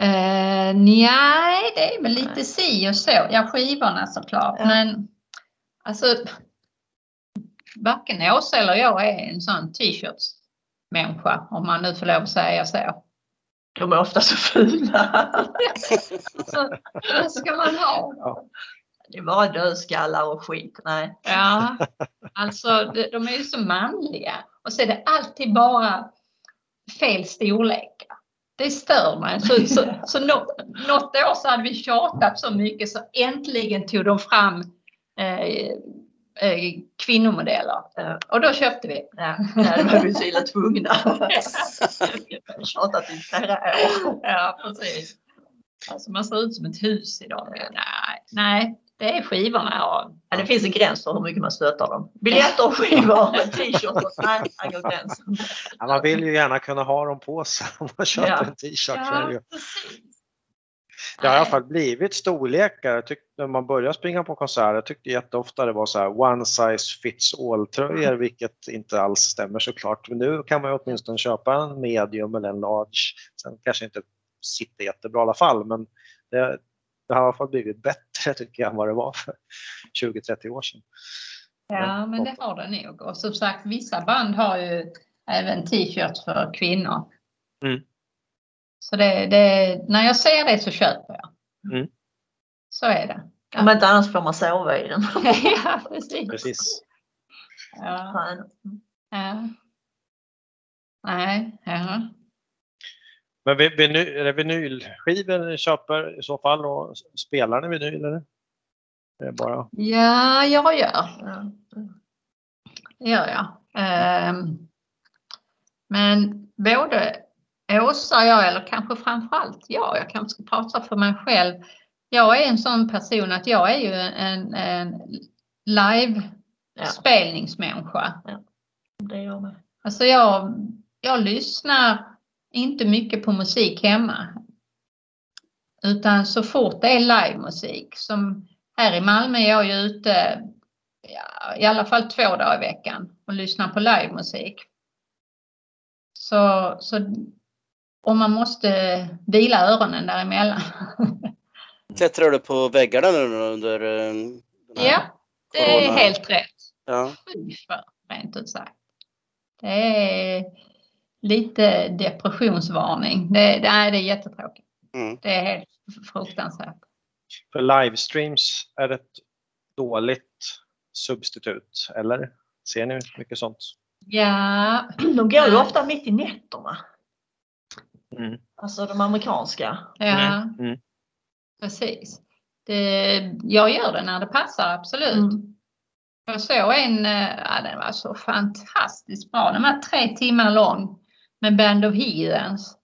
Eh, nej, det är väl lite Nej. si och så. Ja, skivorna såklart. Ja. Men alltså, varken Åsa eller jag är en sån t-shirts-människa, om man nu får lov att säga så. De är ofta så fula. så vad ska man ha? Det är bara dödskallar och skit. Nej. Ja, alltså de, de är ju så manliga. Och så är det alltid bara fel storlekar. Det stör mig. Så, så, så nå, något år så hade vi tjatat så mycket så äntligen tog de fram eh, eh, kvinnomodeller. Och då köpte vi. Ja, det var vi så illa tvungna. Tjatat i flera år. Ja, precis. Alltså man ser ut som ett hus idag. Nej, nej det är skivorna. Ja, det finns en gräns för hur mycket man stöttar dem. Biljetter och skivor, t-shirts. Nej, här går gränsen. Ja, man vill ju gärna kunna ha dem på sig om man köper Ja. en t-shirt. ja. Det har i alla fall blivit storlekar. Jag tyckte, när man började springa på konserter jag tyckte jätteofta det var så här one size fits all tröjor vilket inte alls stämmer såklart. Men nu kan man ju åtminstone köpa en medium eller en large. Sen kanske inte sitter jättebra i alla fall men det, det har i alla fall blivit bättre tycker jag än vad det var för 20-30 år sedan. Ja, men det har det nog. Och som sagt, vissa band har ju även t-shirts för kvinnor. Mm. Så det, det, när jag ser det så köper jag. Mm. Så är det. Om inte annars får man sova i den. ja, precis. Precis. Ja, ja. Nej, ja. Men vinyl, är det vinylskivor ni köper i så fall och spelar ni vinyl eller? Det är bara... ja, jag gör. Ja. Det gör jag. Ehm, men både Åsa och jag, eller kanske framförallt jag, jag kanske ska prata för mig själv. Jag är en sån person att jag är ju en, en live Ja. Det gör med. Alltså jag, jag lyssnar inte mycket på musik hemma. Utan så fort det är livemusik, som här i Malmö är jag ju ute ja, i alla fall två dagar i veckan och lyssnar på livemusik. Så, så om man måste vila öronen däremellan. Klättrar du på väggarna nu under, eh, Ja, det är helt rätt. Ja. För, rent ut sagt. Det är lite depressionsvarning. Det, det, är, det är jättetråkigt. Mm. Det är helt fruktansvärt. För livestreams är det ett dåligt substitut, eller? Ser ni mycket sånt? Ja, De går ju ofta mitt i nätterna. Mm. Alltså de amerikanska. ja Mm. Mm. precis. Det, jag gör det när det passar, absolut. Mm. Jag såg en, eh, ja, den var så fantastiskt bra. Den var tre timmar lång med Band of Heathens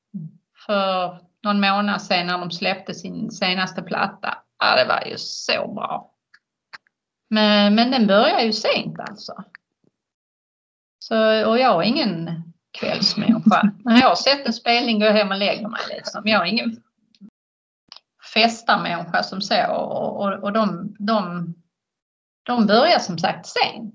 för någon månad sedan när de släppte sin senaste platta. Ja, det var ju så bra. Men, men den börjar ju sent alltså. Så, och jag är ingen kvällsmänniska. När jag har sett en spelning går jag hem och lägger mig liksom. Jag är ingen festarmänniska som så och, och, och de, de de börjar som sagt sent.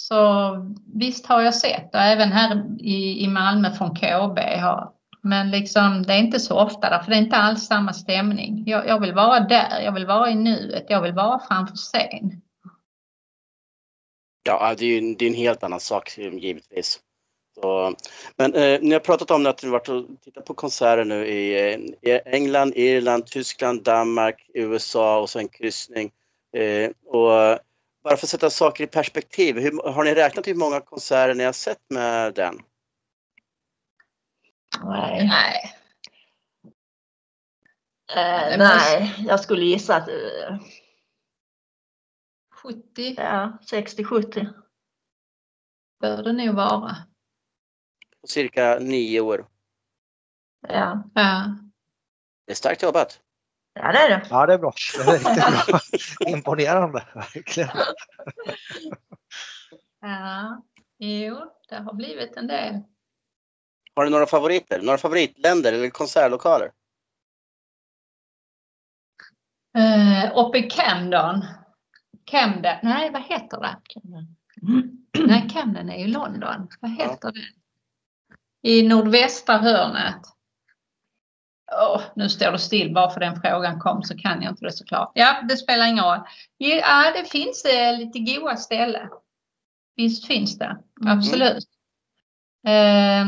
Så visst har jag sett och även här i, i Malmö från KB har men liksom det är inte så ofta därför det är inte alls samma stämning. Jag, jag vill vara där, jag vill vara i nuet, jag vill vara framför scen. Ja, det är ju det är en helt annan sak givetvis. Så, men eh, ni har pratat om att ni varit och tittat på konserter nu i, eh, i England, Irland, Tyskland, Danmark, USA och så en kryssning. Eh, och bara för att sätta saker i perspektiv, hur, har ni räknat hur många konserter ni har sett med den? Nej. Nej. Eh, nej, jag skulle gissa att eh, 70 ja, 60-70. bör det nog vara. På cirka nio år. Ja. Ja. Det är starkt jobbat. Ja, det är det. Ja, det är bra. Det är riktigt bra. Imponerande, verkligen. ja. Jo, det har blivit en del. Har ni några favoriter? Några favoritländer eller konsertlokaler? Uh, uppe i Camden. Camden, nej vad heter det? Nej, Camden är ju London. Vad heter det? I nordvästra hörnet. Åh, nu står det still bara för den frågan kom så kan jag inte det såklart. Ja, det spelar ingen roll. Ja, det finns eh, lite goda ställen. Visst finns det, Mm. absolut. Eh,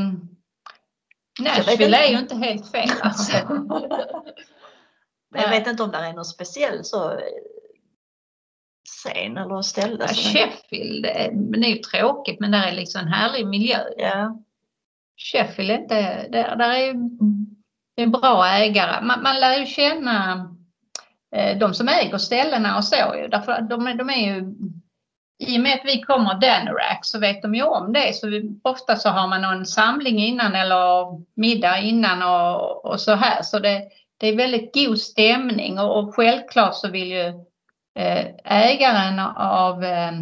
vet Nashville är ju inte helt fel alltså. Men jag vet inte om det är någon speciell så eh, scen eller ställe. Ja, Sheffield, eh, men det är ju tråkigt men där är liksom en härlig miljö. Ja. Sheffield är inte, där, där är det är bra ägare. Man, man lär ju känna eh, de som äger ställena och så ju. Därför de, de är ju, i och med att vi kommer Danorac så vet de ju om det. Så vi, ofta så har man någon samling innan eller middag innan och, och så här. Så det, det är väldigt god stämning och, och självklart så vill ju eh, ägaren av, eh,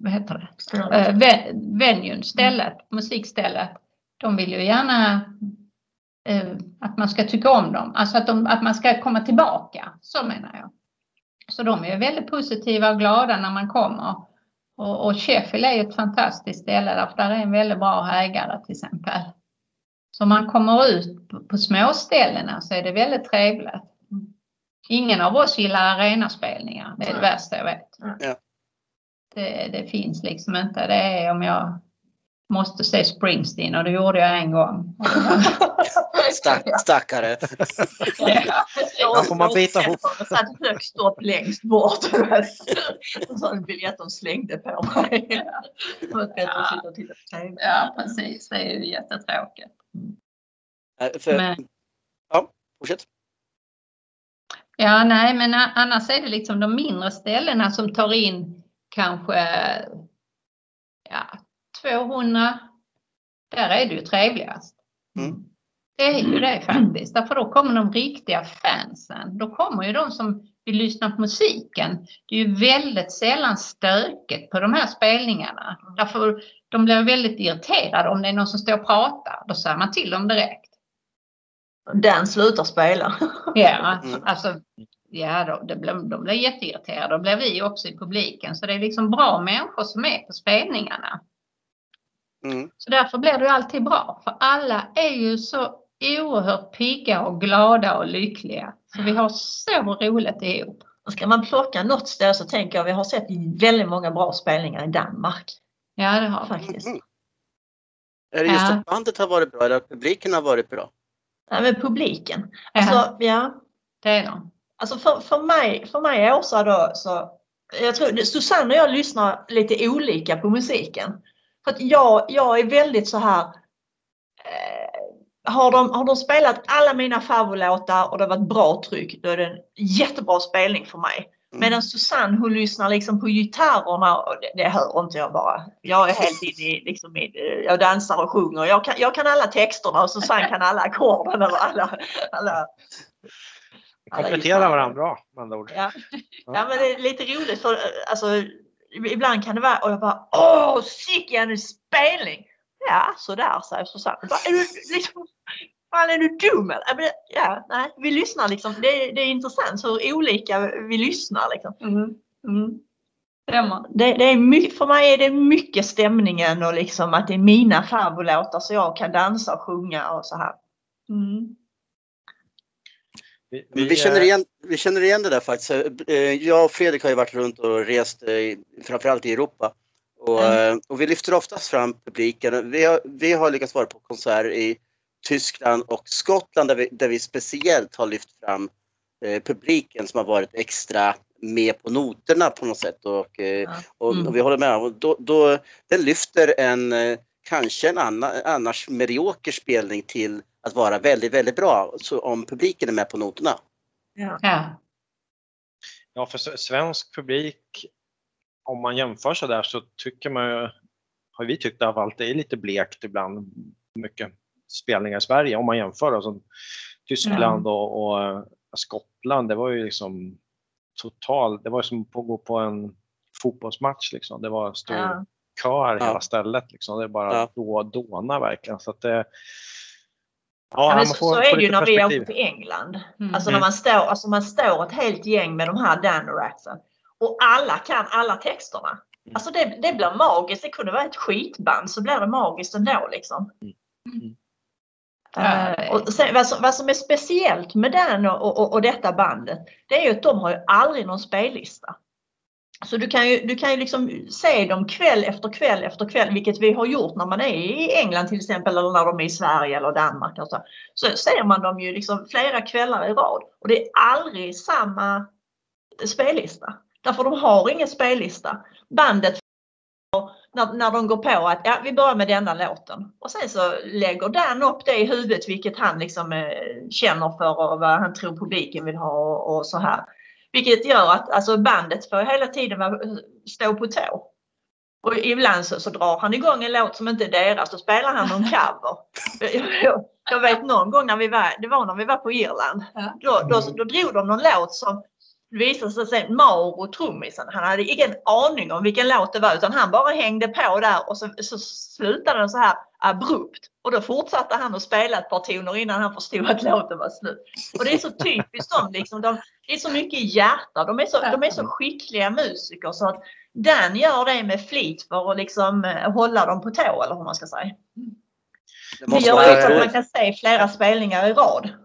vad heter det? eh, ve- venuen, stället, musikstället, de vill ju gärna att man ska tycka om dem, alltså att, de, att man ska komma tillbaka, så menar jag. Så de är väldigt positiva och glada när man kommer. Och, och Sheffield är ett fantastiskt ställe därför där är en väldigt bra ägare till exempel. Så om man kommer ut på, på småställena så är det väldigt trevligt. Ingen av oss gillar arenaspelningar, det är det värsta jag vet. Ja. Det, det finns liksom inte. Det är om jag måste se Springsteen och det gjorde jag en gång. Stack, stackare. Ja, får man bita ihop. Jag satt högst upp längst bort. En biljett de slängde på mig. TV. Ja, precis. Det är ju jättetråkigt. Eh, För, Men- Ja, fortsätt. Ja, nej, men annars är det liksom de mindre ställena som tar in kanske ja, 200. Där är det ju trevligast. Mm. Det är ju det faktiskt. Därför då kommer de riktiga fansen. Då kommer ju de som vill lyssna på musiken. Det är ju väldigt sällan stökigt på de här spelningarna. Därför de blir väldigt irriterade om det är någon som står och pratar. Då säger man till dem direkt. Den slutar spela. Ja, Mm. alltså ja, då, det blir, de blir jätteirriterade. Då blir vi också i publiken. Så det är liksom bra människor som är på spelningarna. Mm. Så därför blir det ju alltid bra. För alla är ju så oerhört pigga och glada och lyckliga. Så vi har så roligt ihop. Ska man plocka något ställe så tänker jag vi har sett väldigt många bra spelningar i Danmark. Ja, det har vi. Faktiskt. Mm. Är det just Ja. att bandet har varit bra eller att publiken har varit bra? Nej, men publiken. Ja, Alltså, ja, det är de. Alltså för, för mig, för mig Åsa då så, jag tror Susanne och jag lyssnar lite olika på musiken. För att jag, jag är väldigt så här, har, de, har de spelat alla mina favoritlåtar och det har varit bra tryck, då är det en jättebra spelning för mig. Mm. Medan Susanne hon lyssnar liksom på gitarrerna och det, det hör inte jag bara. Jag är helt inne i, liksom i jag dansar och sjunger. Jag kan, jag kan alla texterna och Susanne kan alla ackorden och alla, alla Kompletterar varandra bra med andra ord. Ja. ja, men det är lite roligt för alltså, ibland kan det vara och jag bara åh, sicken spelning! Ja, sådär säger Susanne. Bara, Är du liksom, fan är du dum eller? Ja, men, Ja, nej, vi lyssnar liksom. Det, är- det är intressant hur olika vi lyssnar liksom. Mm. Stämmer. Det, det är mycket, för mig är det mycket stämningen och liksom att det är mina favoritlåtar så jag kan dansa och sjunga och så här. Mm. Vi, Men vi, känner igen, vi känner igen det där faktiskt. Eh, Jag och Fredrik har ju varit runt och rest eh, framförallt i Europa. Och, Mm. eh, och vi lyfter oftast fram publiken. Vi har, vi har lyckats vara på konserter i Tyskland och Skottland där vi, där vi speciellt har lyft fram eh, publiken som har varit extra med på noterna på något sätt. Och, eh, och, Mm. och vi håller med. Och då, då, den lyfter en eh, kanske en anna, annars medioker spelning till att vara väldigt, väldigt bra. Så om publiken är med på noterna. Ja. Ja. Ja, för svensk publik, om man jämför så där så tycker man ju, har vi tyckt i alla fall, att det är lite blekt ibland, mycket spelningar i Sverige om man jämför som Tyskland och, och eh, Skottland, det var ju liksom total, det var som att gå på en fotbollsmatch liksom. Det var stor Ja. kör Ja. hela stället liksom. Det är bara Ja. då dåna verkligen. Så att det, ja, Ja, men man så, får- så är det ju när vi åker till England. Mm. Alltså när man står, alltså man står ett helt gäng med de här Danoraxen och alla kan alla texterna. Mm. Alltså det, det blir magiskt. Det kunde vara ett skitband så blir det magiskt ändå liksom. Mm. Eh, och sen, vad, som, vad som är speciellt med den och, och, och detta bandet det är ju att de har ju aldrig någon spellista. Så du kan ju, du kan ju liksom se dem kväll efter kväll efter kväll, vilket vi har gjort när man är i England till exempel eller när de är i Sverige eller Danmark. Och så, så ser man dem ju liksom flera kvällar i rad och det är aldrig samma spellista. Därför de har ingen spellista. Bandet när, när de går på att ja, vi börjar med denna låten. Och sen så lägger Dan upp det i huvudet vilket han liksom eh, känner för och vad han tror publiken vill ha och, och så här. Vilket gör att alltså, bandet får hela tiden vara- stå på tå. Och ibland så, så drar han igång en låt som inte är deras, då spelar han någon cover. Jag, vet någon gång när vi var, det var när vi var på Irland, då, då, då drog de någon låt som visade sig sen Mauro trummisen, han hade ingen aning om vilken låt det var utan han bara hängde på där och så, så slutade den så här abrupt. Och då fortsatte han att spela ett par toner innan han förstod att låten var slut. Och det är så typiskt dem, liksom, de, det är så mycket hjärta, de är så, de är så skickliga musiker så att Dan gör det med flit för att liksom eh, hålla dem på tå eller hur man ska säga. Det Det gör också att man kan se flera spelningar i rad.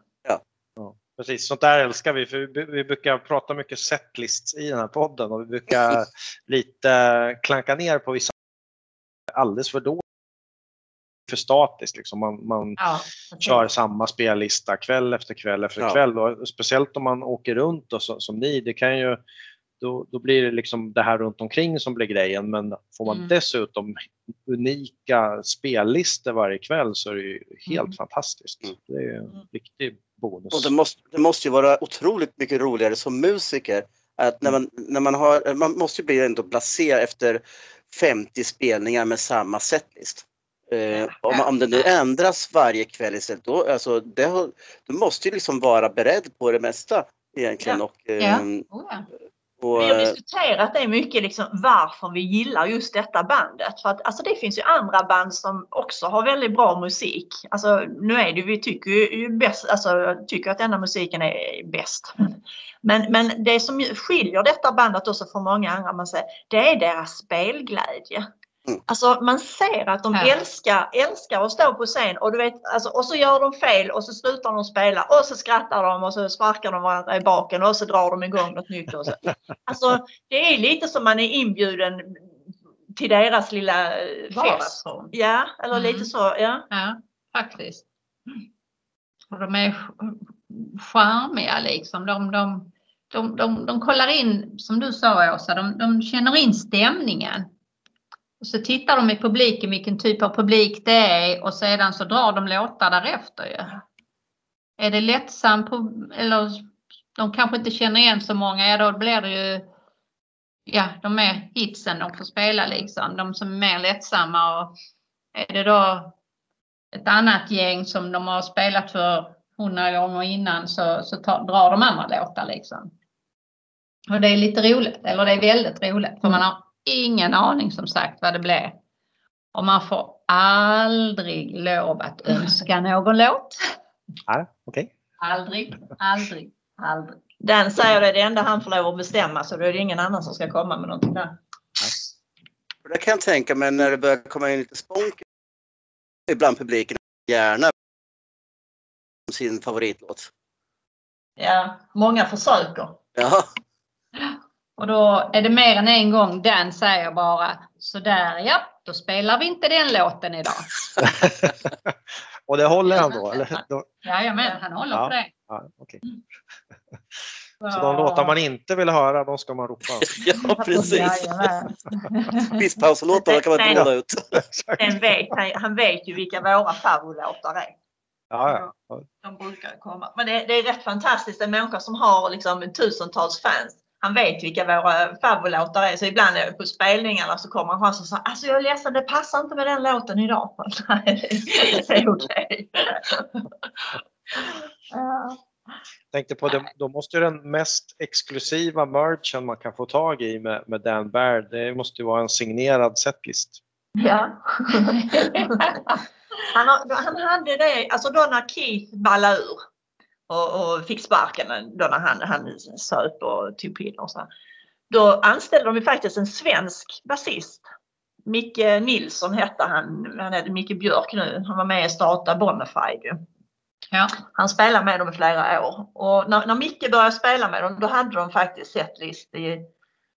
Precis, sånt där älskar vi. För vi, brukar prata mycket setlists i den här podden och vi brukar lite klanka ner på vissa alldeles för dåligt. För statiskt liksom. Man, man Ja, kör samma spellista kväll efter kväll efter Ja. kväll. Och speciellt om man åker runt och så, som ni, det kan ju då, då blir det liksom det här runt omkring som blir grejen. Men får man Mm. dessutom unika spellistor varje kväll så är det ju helt Mm. fantastiskt. Mm. Det är en riktig bonus. Och det måste, det måste ju vara otroligt mycket roligare som musiker. Att när man, när man, har, man måste ju bli ändå blasé efter 50 spelningar med samma setlist. Eh, om, om det nu ändras varje kväll istället, då, alltså, det, du måste ju liksom vara beredd på det mesta egentligen. Ja. Och, eh, Ja. Oh, ja. Och, Vi har eh, diskuterat det mycket, liksom, varför vi gillar just detta bandet. För att, alltså, det finns ju andra band som också har väldigt bra musik. Alltså, nu är det, vi tycker ju ju bäst, alltså, tycker att denna musiken är bäst. Men, men det som skiljer detta bandet också från många andra, man säger, det är deras spelglädje. Mm. Alltså man ser att de Ja. älskar, älskar att stå på scen och du vet, alltså, och så gör de fel och så slutar de spela och så skrattar de och så sparkar de varandra i baken och så drar de igång något nytt. Och så. Alltså det är lite som man är inbjuden till deras lilla eh, fest. Ja, eller Mm. lite så. Ja. Ja, faktiskt. Och de är ch- charmiga liksom. De, de, de, de, de kollar in, som du sa Åsa, de, de känner in stämningen. Och så tittar de i publiken vilken typ av publik det är och sedan så drar de låtar därefter ju. Är det lättsam på, eller de kanske inte känner igen så många, ja då blir det ju ja, de är hitsen de får spela liksom. De som är mer lättsamma och är det då ett annat gäng som de har spelat för hundra gånger innan så, så tar, drar de andra låtar liksom. Och det är lite roligt, eller det är väldigt roligt för man har ingen aning som sagt vad det blir. Och man får aldrig lov att önska någon låt. Nej, okej. Aldrig, aldrig, aldrig. Den säger det, det enda han får lov att bestämma så då är det ingen annan som ska komma med någonting där. Det kan jag tänka mig när det börjar komma in lite spånk ibland publiken gärna sin favoritlåt. Ja, många försöker. Ja, Och då är det mer än en gång Dan säger bara sådär ja, då spelar vi inte den låten idag. Och det håller han då? Eller? Jajamän, han håller Ja. på det. ja, okej. Så de låtar man inte vill höra, de ska man ropa? ja precis. Pisspauslåtarna kan man inte hålla ut. Vet, han, han vet ju vilka våra favoritlåtar är. Ja, ja. De brukar komma. Men det, det är rätt fantastiskt, en människa som har liksom tusentals fans. Han vet vilka våra favoritlåtar är. Så ibland är på spelningarna så kommer han fram och säger alltså jag är ledsen, det passar inte med den låten idag. Nej, det är okej. Tänkte på det, då måste ju den mest exklusiva merchen man kan få tag i med, med Dan Baird, det måste ju vara en signerad setlist. Ja. han, har, han hade det, alltså då när Keith ballade ur och, och fick sparken, då när han, han söp och tog piller och så. Då anställde de faktiskt en svensk basist. Micke Nilsson hette han, han heter Micke Björk nu, han var med i starta Bonafide. Ja. Han spelade med dem i flera år och när, när Micke började spela med dem då hade de faktiskt setlist i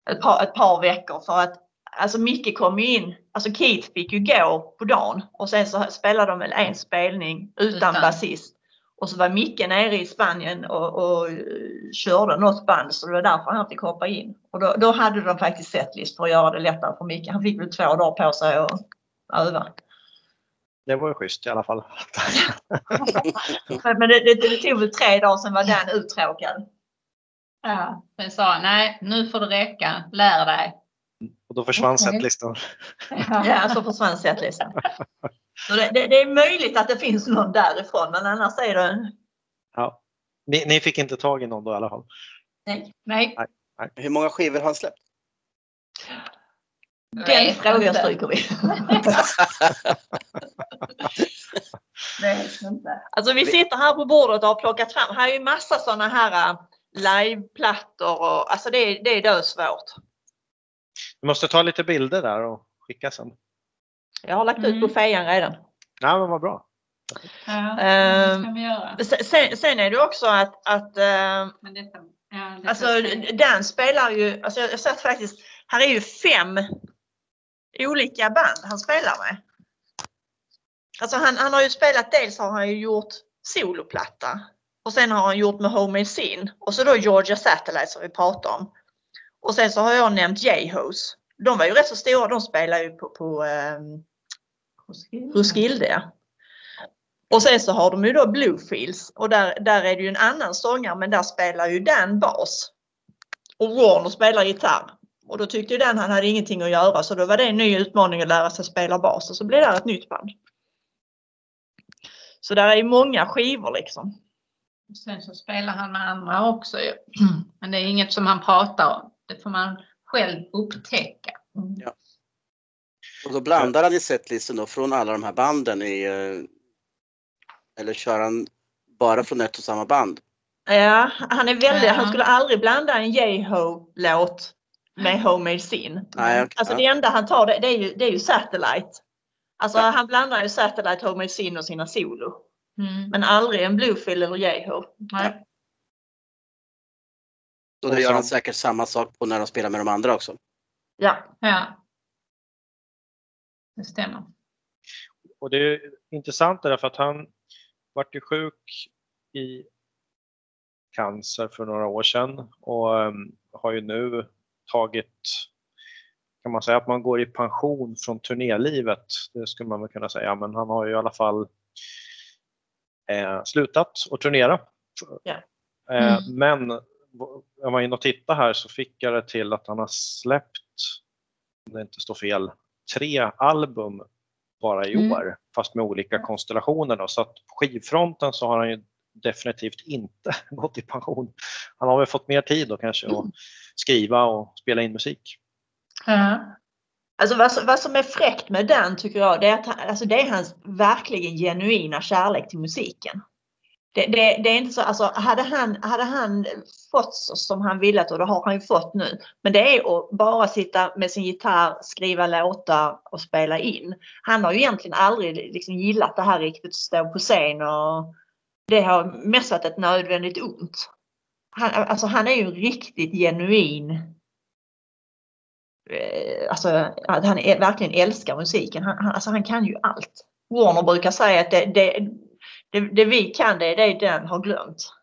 ett par, ett par veckor för att alltså Micke kom ju in, alltså Keith fick ju gå på dagen och sen så spelade de väl en spelning utan, Utan. basist. Och så var Micke nere i Spanien och, och eh, körde något band så det var därför han fick hoppa in. Och då, då hade de faktiskt setlist för att göra det lättare för Micke. Han fick väl två dagar på sig att öva. Det var ju schysst i alla fall. Men men det, det, det tog väl tre dagar sen var den uttråkad. Ja. Sen sa nej nu får det räcka, lär dig. Och då försvann Okej. setlistan. Ja, så försvann setlistan. Så det, det, det är möjligt att det finns någon därifrån men annars är det Ja. Ni, ni fick inte tag i någon då i alla fall? nej. Nej, Hur många skivor har han släppt? Den vet frågan stryker vi. Vet inte. Alltså vi sitter här på bordet och har plockat fram, här är ju massa sådana här äh, liveplattor och alltså det, är- det är dödsvårt. Vi måste ta lite bilder där och skicka sen. Jag har lagt ut Mm. på fejan redan. Nej, men vad bra. Ja, Ehm, det ska vi göra. Sen, sen- är det också att, att äh, Men detta, ja, detta Alltså Dan spelar ju, alltså jag satt faktiskt, här är ju fem olika band han spelar med. Alltså han, han har ju spelat, dels har han ju gjort soloplatta och sen har han gjort med Home Sin och så då Georgia Satellite som vi pratade om. Och sen så har jag nämnt J-Hos. De var ju rätt så stora, de spelar ju på, på um, Roskilde. ja. Och sen så har de ju då Bluefields och där, där är det ju en annan sångare men där spelar ju Dan bas. Och Warner spelar gitarr. Och då tyckte ju Dan han hade ingenting att göra så då var det en ny utmaning att lära sig spela bas och så blev det ett nytt band. Så där är ju många skivor liksom. Sen så spelar han med andra också ju. Men det är inget som han pratar om. Det får man själv upptäcka. Och då blandar han i setlisten då från alla de här banden i... eh, Eller kör han bara från ett och samma band? Ja, han är väldigt, Ja. han skulle aldrig blanda en J-Ho låt med Homemade Sin. Nej, okej, Alltså ja. det enda han tar det, det, är, ju, det är ju Satellite. Alltså Ja. han blandar ju Satellite, Homemade Sin och sina solo. Mm. Men aldrig en Bluefield eller Yeho. Nej. Och det gör han säkert samma sak på när de spelar med de andra också. Ja. Ja. Det stämmer. Och det är intressant därför att han vart ju sjuk i cancer för några år sedan och em, har ju nu tagit, kan man säga att man går i pension från turnélivet? Det skulle man väl kunna säga, men han har ju i alla fall eh, slutat att turnera. Eh, Mm. Men jag var inne och tittade här så fick jag det till att han har släppt, om det inte står fel, tre album bara i Mm. år, fast med olika konstellationer. Då. Så att på skivfronten så har han ju definitivt inte gått i pension. Han har väl fått mer tid då kanske att skriva och spela in musik. Ja. Alltså vad, som- vad som är fräckt med Dan tycker jag, det är att alltså det är hans verkligen genuina kärlek till musiken. Det, det, det är inte så, alltså hade han, hade han fått så som han ville och det har han ju fått nu. Men det är att bara sitta med sin gitarr, skriva låtar och spela in. Han har ju egentligen aldrig liksom gillat det här riktigt, att stå på scen och det har mest varit ett nödvändigt ont. Han, alltså han är ju riktigt genuin eh, alltså att han är, verkligen älskar musiken. Han, han, alltså han kan ju allt. Warner brukar säga att det, det, det, det vi kan det är det den har glömt.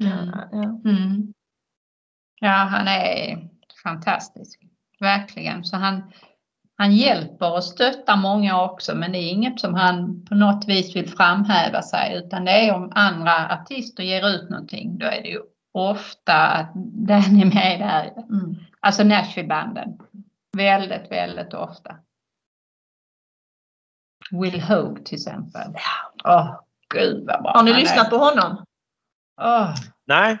Mm. Ja. Mm. Ja, han är fantastisk. Verkligen. Så han, han hjälper och stöttar många också, men det är inget som han på något vis vill framhäva sig, utan det är om andra artister ger ut någonting, då är det ju ofta att den är med där. Mm. Alltså Nashville-banden. Väldigt, väldigt ofta. Will Hogue till exempel. Åh, gud vad bra Har ni är. lyssnat på honom? Åh, Nej,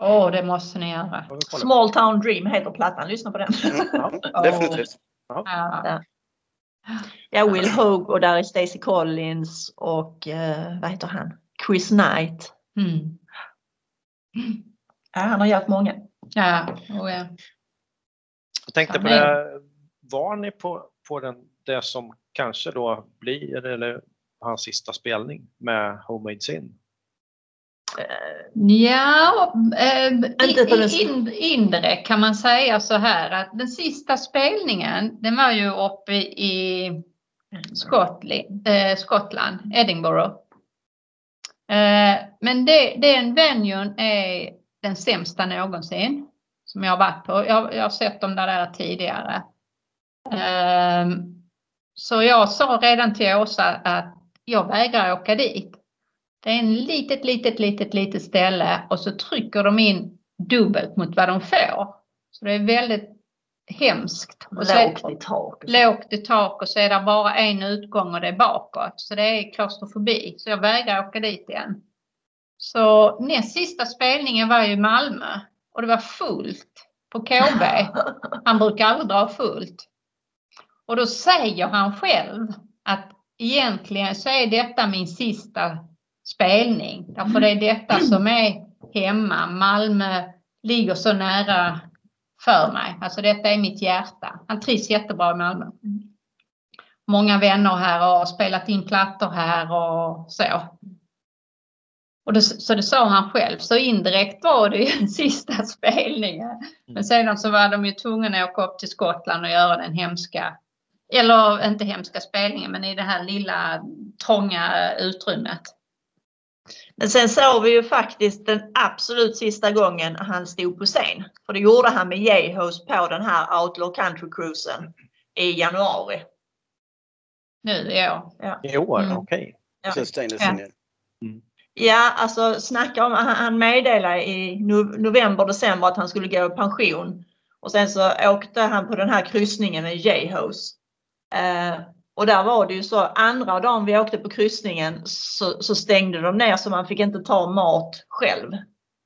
åh, det måste ni göra. Small Town Dream heter plattan. Lyssna på den. Mm, ja, definitivt. Ja. Ja, Will Hogue och där är Stacey Collins och eh, vad heter han? Chris Knight. Mm. Ja, han har gjort många. Ja, oh ja. Jag tänkte på det, var ni på, på den, det som kanske då blir eller hans sista spelning med Homemade Sin? Ja, eh, i- in, indirekt kan man säga så här att den sista spelningen den var ju uppe i Skottland, eh, Skottland Edinburgh. Eh, men det, den venuen är den sämsta någonsin som jag har varit på. Jag, jag har sett dem där, där tidigare. Eh, så jag sa redan till Åsa att jag vägrar åka dit. Det är en litet, litet, litet, litet ställe och så trycker de in dubbelt mot vad de får. Så det är väldigt hemskt. Och Lågt i tak. lågt i tak och så är det bara en utgång och det är bakåt. Så det är klaustrofobi. Så jag vägrar åka dit igen. Så näst sista spelningen var ju i Malmö och det var fullt på KB. Han brukar aldrig dra fullt. Och då säger han själv att egentligen så är detta min sista spelning. Därför det är detta som är hemma. Malmö ligger så nära för mig. Alltså detta är mitt hjärta. Han trivs jättebra i Malmö. Många vänner här och har spelat in plattor här och så. Och det, så det sa han själv. Så indirekt var det ju den sista spelningen. Men sedan så var de ju tvungna att åka upp till Skottland och göra den hemska, eller inte hemska spelningen, men i det här lilla trånga utrymmet. Men sen såg vi ju faktiskt den absolut sista gången han stod på scen. För det gjorde han med J-Host på den här Outlaw Country Cruisen i januari. Nu i år. I år? Mm. Okej. Sen stängdes Ja. alltså snacka om, han, han meddelade i no- november, december att han skulle gå i pension. Och sen så åkte han på den här kryssningen med J-Host. Eh, och där var det ju så, andra dagen vi åkte på kryssningen så, så stängde de ner så man fick inte ta mat själv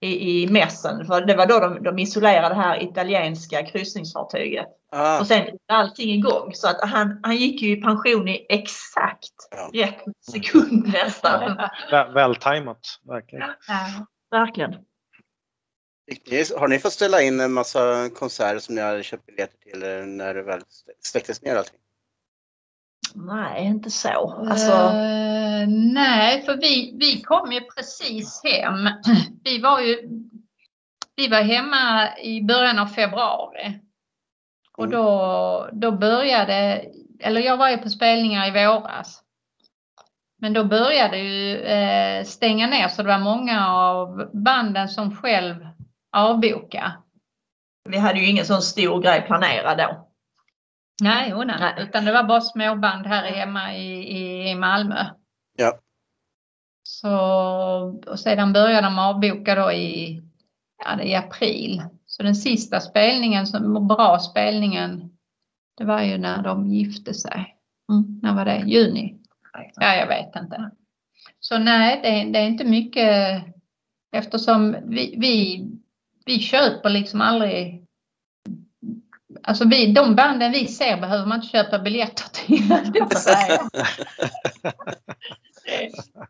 i, i mässen. För det var då de, de isolerade det här italienska kryssningsfartyget. Ah, Och sen är allting igång. Så att han, han gick ju i pension i exakt Ja. rätt sekund nästan. Väl, vältajmat, verkligen. Verkligen. Har ni fått ställa in en massa konserter som ni hade köpt biljetter till eh, när det väl släcktes ner allting? Nej, inte så. Alltså, Eh, nej, för vi, vi kom ju precis hem. Vi var ju vi var hemma i början av februari. Och Mm. då, då började, eller jag var ju på spelningar i våras. Men då började ju eh, stänga ner så det var många av banden som själv avboka. vi hade ju ingen sån stor grej planerad då. Nej, oh, nej. Nej. utan det var bara småband här hemma i, i, i Malmö. Ja. Så, och sedan började de avboka då i, ja, i april. Så den sista spelningen, som bra spelningen, det var ju när de gifte sig. Mm. När var det? Juni? Ja, jag vet inte. Så nej, det, är- det är inte mycket eftersom vi, vi, vi köper liksom aldrig Alltså vi, de banden vi ser behöver man inte köpa biljetter till.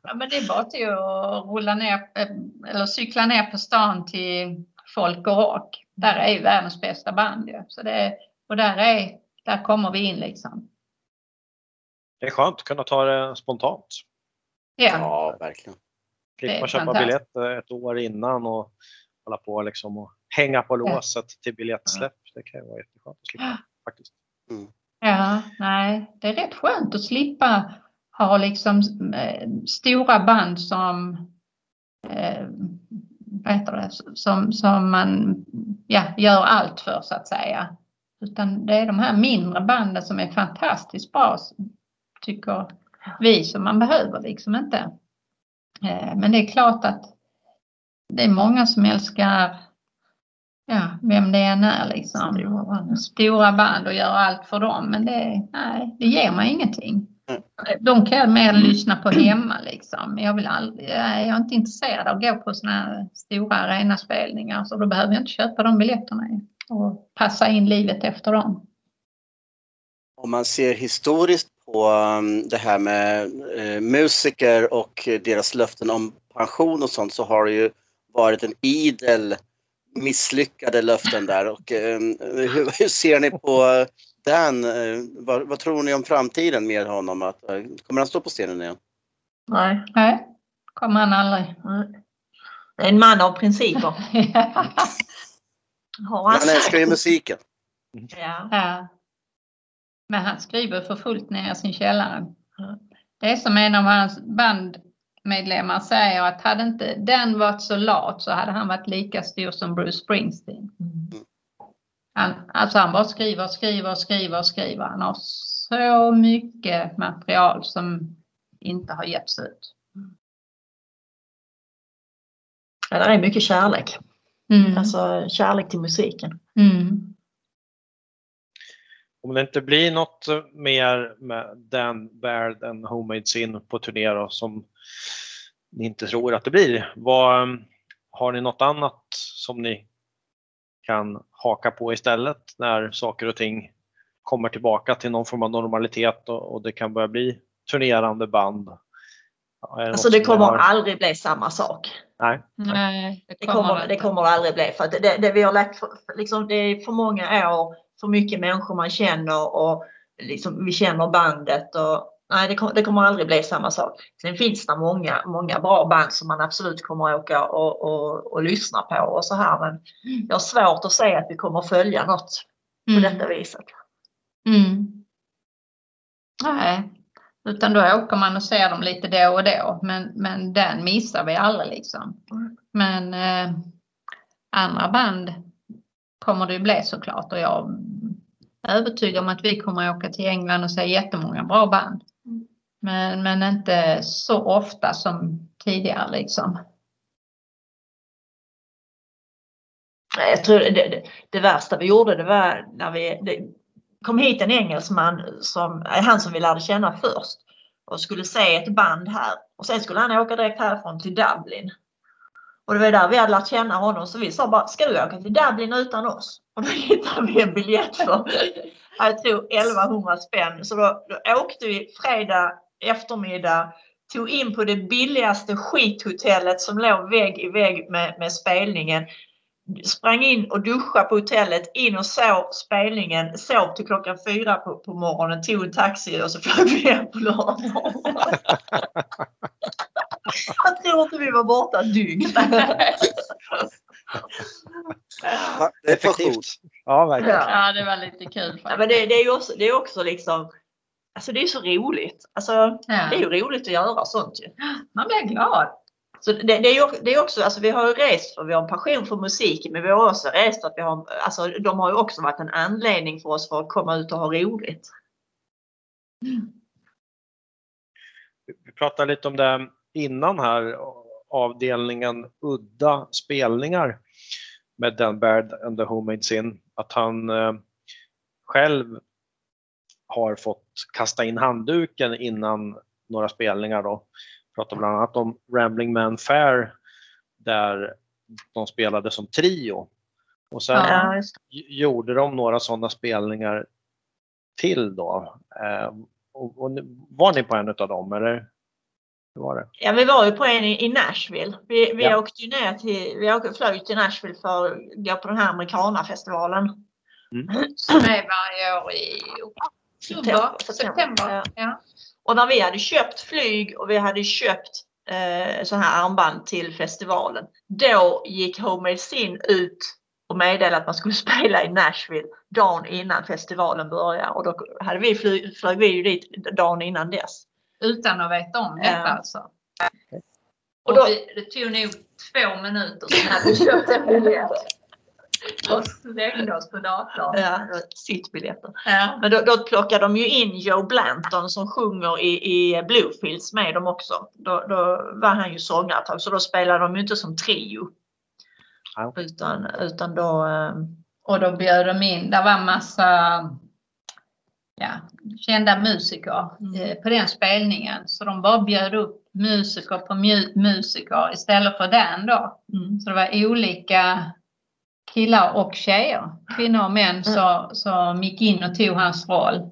ja, men det är bara till att rulla ner eh, eller cykla ner på stan till Folk och Rock. Där är ju världens bästa band ju. Så det, och där, är, där kommer vi in liksom. Det är skönt att kunna ta det spontant. Ja, Ja, verkligen. Är Slippa köpa biljett ett år innan och hålla på liksom och hänga på låset till biljettsläpp. Det kan ju vara jätteskönt att slippa faktiskt. ja, nej, det är rätt skönt att slippa ha liksom eh, stora band som eh, vad heter det, som, som man ja, gör allt för så att säga. Utan det är de här mindre banden som är fantastiskt bra tycker vi som man behöver liksom inte. Eh, Men det är klart att det är många som älskar ja, vem det än är liksom. Stora band. Stora band och gör allt för dem. Men det, nej, det ger mig ingenting. Mm. De kan jag mer lyssna på hemma liksom. Jag, vill aldrig, jag är inte intresserad av att gå på sådana stora arenaspelningar. Så då behöver jag inte köpa de biljetterna och passa in livet efter dem. Om man ser historiskt på um, det här med eh, musiker och deras löften om pension och sånt så har det ju varit en idel misslyckade löften där. Och, eh, hur, hur ser ni på Dan? Eh, vad, vad tror ni om framtiden med honom? Att, eh, kommer han stå på scenen igen? Nej, Nej, kommer han aldrig. nej. En man av principer. Har Men han han älskar ju musiken. Ja. Ja. Men han skriver för fullt ner i sin källare. Det är som en av hans bandmedlemmar säger att hade inte den varit så lat så hade han varit lika stor som Bruce Springsteen. Mm. Han, alltså han bara skriver och skriver och skriver och skriver. Han har så mycket material som inte har getts ut. Ja, det är mycket kärlek. Mm. Alltså kärlek till musiken. Mm. Om det inte blir något mer med Dan Baird än Homemade Sin på turné då, som ni inte tror att det blir. Vad, har ni något annat som ni kan haka på istället när saker och ting kommer tillbaka till någon form av normalitet och, och det kan börja bli turnerande band? Ja, det Alltså det kommer har? aldrig bli samma sak. Nej. Nej, Det kommer det, kommer det aldrig bli. För att det, det, vi har lagt liksom, det är för många år, för mycket människor man känner och liksom, vi känner bandet. Och, nej, det, kommer, det kommer aldrig bli samma sak. Sen finns det många, många bra band som man absolut kommer att åka och, och, och lyssna på och så här. Men jag har svårt att säga att vi kommer att följa något på Mm. detta viset. Mm. Nej, utan då åker man och ser dem lite då och då. Men, men den missar vi aldrig liksom. Mm. Men eh, andra band kommer det ju bli såklart och jag är övertygad om att vi kommer att åka till England och se jättemånga bra band. Men, men inte så ofta som tidigare liksom. Jag tror det, det, det värsta vi gjorde det var när vi det kom hit en engelsman som är han som vi lärde känna först och skulle se ett band här och sen skulle han åka direkt härifrån till Dublin. Och det var där vi hade lärt känna honom så vi sa bara ska du åka till Dublin utan oss? Och då hittade vi en biljett för jag tror 1100 spänn så då, då åkte vi fredag eftermiddag tog in på det billigaste skithotellet som låg vägg i vägg med, med spelningen sprang in och duschade på hotellet, in och såg spelningen, sov till klockan fyra på, på morgonen, tog en taxi och så flög vi hem på lördag morgon. Jag tror inte vi var borta ett dygn. Ja, Effektivt. Ja, verkligen. Ja. Ja, det var lite kul Ja, faktiskt. men det, det är också, det är också liksom, alltså det är så roligt. Alltså, Ja. det är ju roligt att göra sånt ju. Man blir glad. Så det, det, är ju, det är också, alltså vi har ju rest för vi har en passion för musiken men vi har också rest för att vi har, alltså de har ju också varit en anledning för oss för att komma ut och ha roligt. Vi pratade lite om det innan här, avdelningen udda spelningar med Dan Baird and the Homemade Sin, att han eh, själv har fått kasta in handduken innan några spelningar då. Pratar bland annat om Rambling Man Fair där de spelade som trio. Och sen Ja. gjorde de några sådana spelningar till då. Eh, och, och, var ni på en av dem eller? Hur var det? Ja, vi var ju på en i, Nashville. Vi, vi Ja. åkte ju ner till, vi åkte, flög till Nashville för att gå på den här amerikanafestivalen. Som är varje år i oktober, September. september. Ja. Ja. Och när vi hade köpt flyg och vi hade köpt eh, så här armband till festivalen. Då gick Homemade Sin ut och meddelade att man skulle spela i Nashville dagen innan festivalen började. Och då hade vi fly, flög vi ju dit dagen innan dess. Utan att veta om detta Ja. alltså. Och Och då- vi, det tog nog två minuter hade vi köpt en biljett. Och slängde oss på datorn. Ja, sittbiljetter. Ja. Men då, då plockade de ju in Joe Blanton som sjunger i, i Bluefields med dem också. Då, då var han ju sångare ett tag, så då spelade de ju inte som trio. Ja. Utan, utan då... eh, Och då bjöd de in, det var massa ja, kända musiker eh, på den spelningen. Så de bara bjöd upp musiker på mu- musiker istället för den då. Mm. Så det var olika killar och tjejer, kvinnor och män så, som gick in och tog hans roll.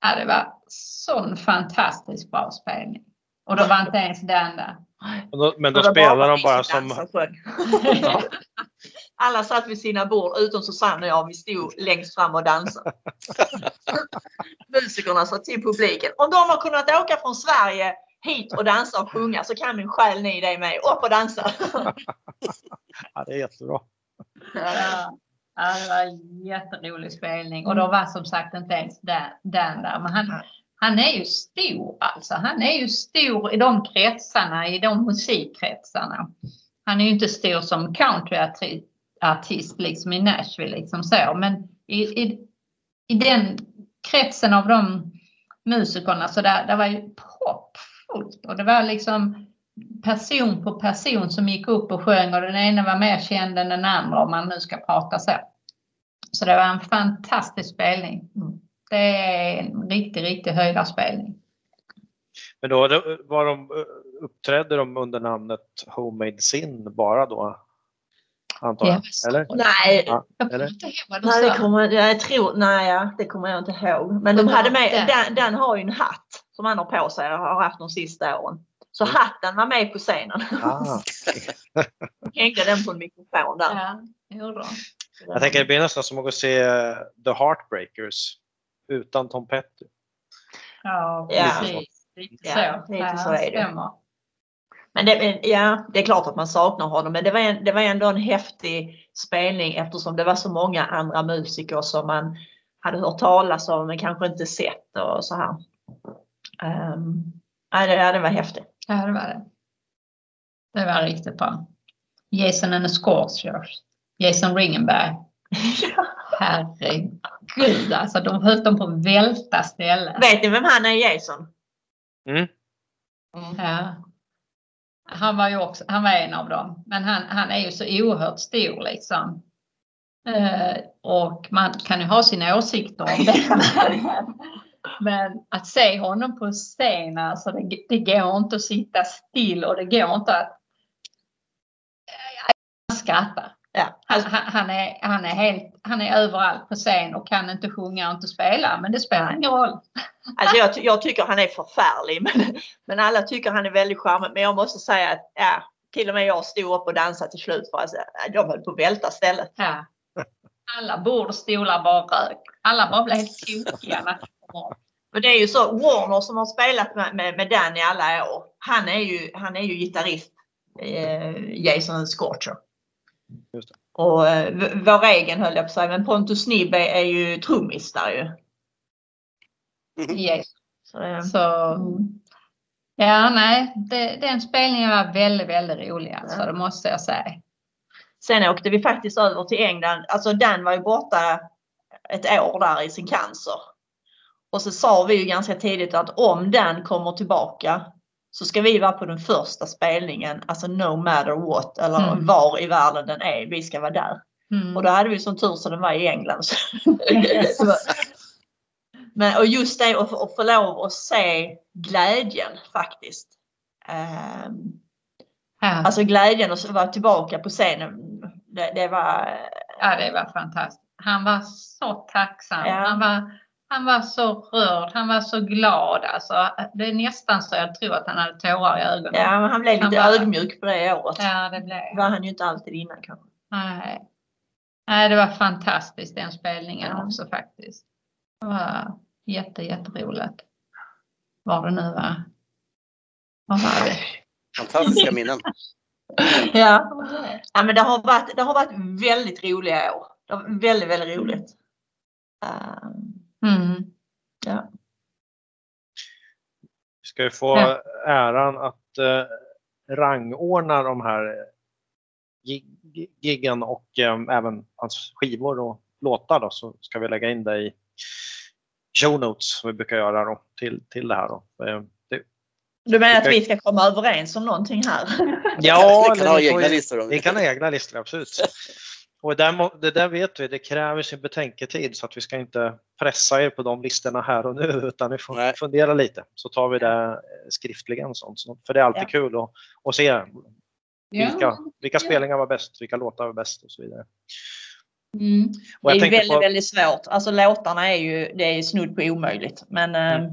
Ja, det var sån fantastiskt bra spelning. Och då var inte ens den där. Och då, men då spelar de bara som. Ja. Alla satt vid sina bord utom Susanne och jag, vi stod längst fram och dansade. Musikerna sa till publiken, om de har kunnat åka från Sverige hit och dansa och sjunga så kan min själ ni det med. Upp och dansa! Ja, det är jättebra. Ja, ja, det var en jätterolig spelning och då var som sagt inte ens den, den där. Men han, han är ju stor alltså. Han är ju stor i de kretsarna, i de musikkretsarna. Han är ju inte stor som countryartist liksom i Nashville liksom så. Men i, i, i den kretsen av de musikerna så där, där var ju proppfullt och det var liksom person på person som gick upp och sjöng och den ena var mer känd än den andra om man nu ska prata så. Så det var en fantastisk spelning. Det är en riktig, riktig höjdarspelning. Men då var de, uppträdde de under namnet Homemade Sin bara då? Antar jag. Ja, Eller? Nej, Ja, eller? ihåg det kommer, jag tror, nej, ja, det kommer jag inte ihåg. Men de hade med, den. den, den har ju en hatt som han har på sig och har haft de sista åren. Så hatten var med på scenen. Ah. Hängde den på en mikrofon där. Ja. Jag tänker det blir nästan som att gå och se eh, The Heartbreakers utan Tom Petty. Ja, Ja. precis. Ja, så. lite Ja, så är det. stämmer. Men det, ja, det är klart att man saknar honom men det var, en, det var ändå en häftig spelning eftersom det var så många andra musiker som man hade hört talas om men kanske inte sett och så här. Um, ja, det, ja, det var häftigt. Ja, det var det. Det var riktigt bra. Jason and the Scorchers. Jason Ringenberg. Herregud alltså, de höll dem på att välta ställen. Vet ni vem han är Jason? Mm. Ja. Han var ju också, han var en av dem. Men han, han är ju så oerhört stor liksom. Eh, och man kan ju ha sina åsikter om det. Men att se honom på scen, alltså det, det går inte att sitta still och det går inte att skratta. Ja, Han, han, är, han, är helt, han är överallt på scen och kan inte sjunga och inte spela. Men det spelar ingen roll. Alltså jag, jag tycker han är förfärlig men, men alla tycker han är väldigt charmig. Men jag måste säga att ja, till och med jag stod upp och dansade till slut för äh, de höll på att välta stället. Ja. Alla bord och stolar bara rök. Alla bara blev helt tokiga. när det är ju så, Warner som har spelat med, med, med Dan i alla år, han är ju, han är ju gitarrist, eh, Jason Scorcher. Just det. Och eh, vår egen höll jag på att säga, men Pontus Nibb är, ju trummis där ju. Yes. Så, det- Så mm. ja, nej, det, den spelningen var väldigt, väldigt rolig alltså, det måste jag säga. Sen åkte vi faktiskt över till England. Alltså Dan var ju borta ett år där i sin cancer. Och så sa vi ju ganska tidigt att om Dan kommer tillbaka så ska vi vara på den första spelningen, alltså no matter what, eller Mm. var i världen den är, vi ska vara där. Mm. Och då hade vi sån tur så den var i England. Var- Men, och just det att, att få lov att se glädjen faktiskt. Ehm, ja. Alltså glädjen att vara tillbaka på scenen. Det, det var... ja, det var fantastiskt. Han var så tacksam. Ja. Han, var, han var så rörd. Han var så glad. Alltså, det är nästan så jag tror att han hade tårar i ögonen. Ja, men han blev Han lite var- ödmjuk på det året. Ja, det blev Det var han ju inte alltid innan kanske. Nej. Nej, det var fantastiskt den spelningen Ja. också faktiskt. Det var jätte, jätteroligt. Vad det nu var. Vad var det? Fantastiska minnen. Ja. ja men det har, varit, det har varit väldigt roliga år. Det varit väldigt, väldigt roligt. Ehm, Mm. ja. Vi ska ju få Ja. äran att eh, rangordna de här gig- giggen och eh, även hans skivor och låtar då, så ska vi lägga in det i show notes som vi brukar göra då, till, till det här. Då. Eh, det, Du menar att vi ska komma överens om någonting här? ja, vi kan ha egna listor. Vi kan ha egna listor, absolut. Och där, må- det där vet vi, det kräver sin betänketid så att vi ska inte pressa er på de listorna här och nu utan ni får Nej. fundera lite så tar vi det eh, skriftligen. Sånt. Så- För det är alltid Ja. kul att, att se vilka, vilka Ja. spelningar var bäst, vilka låtar var bäst och så vidare. Mm. Och det är väldigt, på, väldigt svårt. Alltså låtarna är ju, det är snudd på omöjligt. Men eh,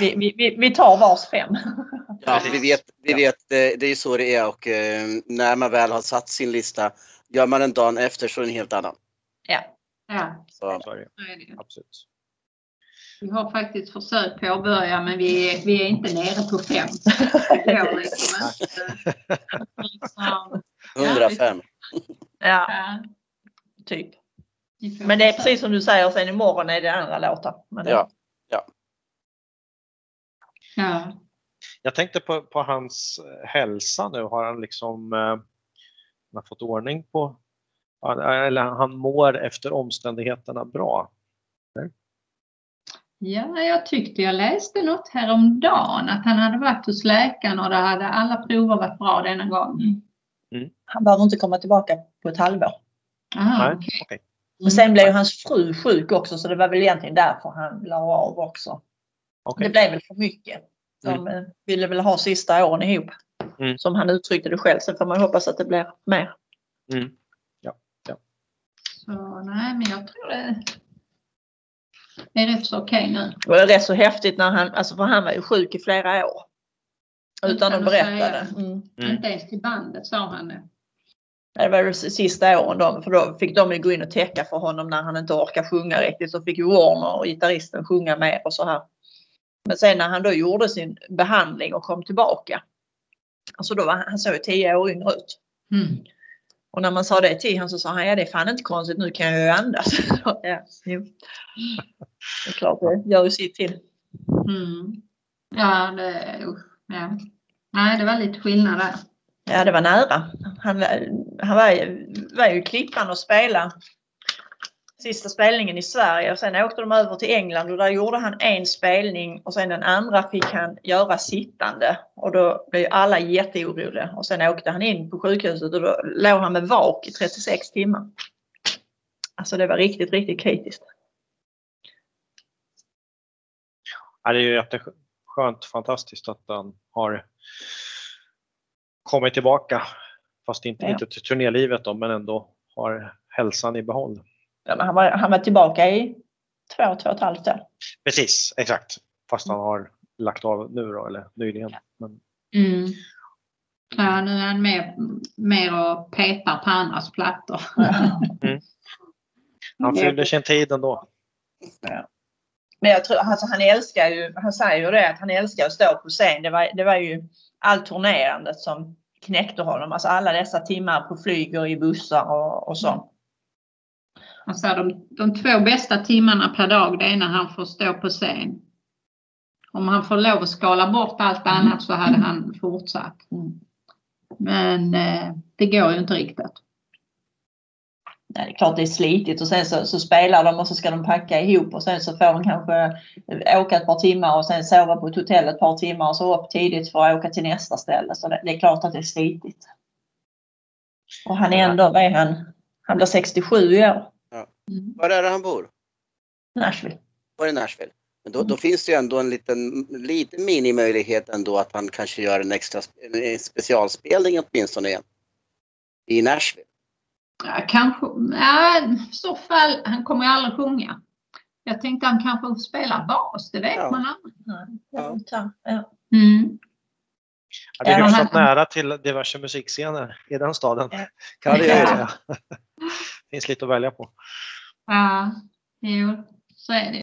vi, vi, vi, vi tar vars fem. Ja, vi vet, vi vet det, det är ju så det är och eh, när man väl har satt sin lista, gör man en dag efter så är det en helt annan. Ja. Ja, Så, så är det, absolut. Vi har faktiskt försökt påbörja men vi, är- vi är inte nere på fem. Det går liksom inte. Liksom, 105. ja, ja, typ. Men det är precis som du säger, sen imorgon är det andra låtar. Men det, Ja. Ja. Jag tänkte på, på hans hälsa nu. Har han liksom eh, han har fått ordning på, eller han mår efter omständigheterna bra? Ja, jag tyckte jag läste något häromdagen att han hade varit hos läkaren och det hade alla prover varit bra denna gång. Han behöver inte komma tillbaka på ett halvår. Aha, Nej, okej. okej. Och sen blev ju hans fru sjuk också så det var väl egentligen därför han la av också. okej. Det blev väl för mycket. De eh, ville väl ha sista åren ihop. Mm. Som han uttryckte det själv. Sen får man hoppas att det blir mer. Mm. Så nej, men jag tror det är rätt så okej nu. Det var rätt så häftigt när han, alltså för han var ju sjuk i flera år. Utan Kan att berätta det. Mm. Mm. Inte ens till bandet sa han det. Det var de sista åren de, för då fick de ju gå in och täcka för honom när han inte orkar sjunga riktigt. Så fick ju Warner och gitarristen sjunga mer och så här. Men sen när han då gjorde sin behandling och kom tillbaka. Alltså då var han, såg ju tio år yngre ut. Mm. Och när man sa det till honom så sa han, ja det är fan inte konstigt, nu kan jag ju andas. ja, jo. Det är klart, det gör ju sitt till. Mm. Ja, det, usch, ja. Nej, det var lite skillnad där. Ja, det var nära. Han, han var, var ju i Klippan och spelade sista spelningen i Sverige och sen åkte de över till England och där gjorde han en spelning och sen den andra fick han göra sittande och då blev alla jätteoroliga och sen åkte han in på sjukhuset och då låg han med vak i 36 timmar. Alltså det var riktigt, riktigt kritiskt. Ja, det är ju jätteskönt, fantastiskt att han har kommit tillbaka. Fast inte, Ja. inte till turnélivet då, men ändå har hälsan i behåll. Ja, han, var, han var tillbaka i två, två och ett halvt år. Precis, exakt. Fast han har lagt av nu då, eller nyligen. Men, Mm. Ja, nu är han mer, mer och petar på andras plattor. Han fyller sin tid ändå. Men jag tror, alltså han älskar ju, han säger ju det att han älskar att stå på scen. Det var, det var ju allt turnerandet som knäckte honom. Alltså alla dessa timmar på flyg och i bussar och, och så. Alltså de, de två bästa timmarna per dag det är när han får stå på scen. Om han får lov att skala bort allt annat så hade han fortsatt. Mm. Men eh, det går ju inte riktigt. Nej, det är klart det är slitigt och sen så, så spelar de och så ska de packa ihop och sen så får de kanske åka ett par timmar och sen sova på ett hotell ett par timmar och så upp tidigt för att åka till nästa ställe. Så det, det är klart att det är slitigt. Och han är ändå, vad är han? Han blir 67 i år. Mm. Var är det han bor? Nashville. Var i Nashville? Men då, då finns det ju ändå en liten, liten minimöjlighet ändå att han kanske gör en extra en specialspelning åtminstone igen. I Nashville. Ja, kanske, ja, i så fall, han kommer ju aldrig sjunga. Jag tänkte han kanske spelar bas, det vet Ja. man aldrig. Ja. Ja. Mm. Ja, det är hyfsat han- nära till diverse musikscener i den staden. Ja. Kan det säga. finns lite att välja på. Ja, jo, så är det.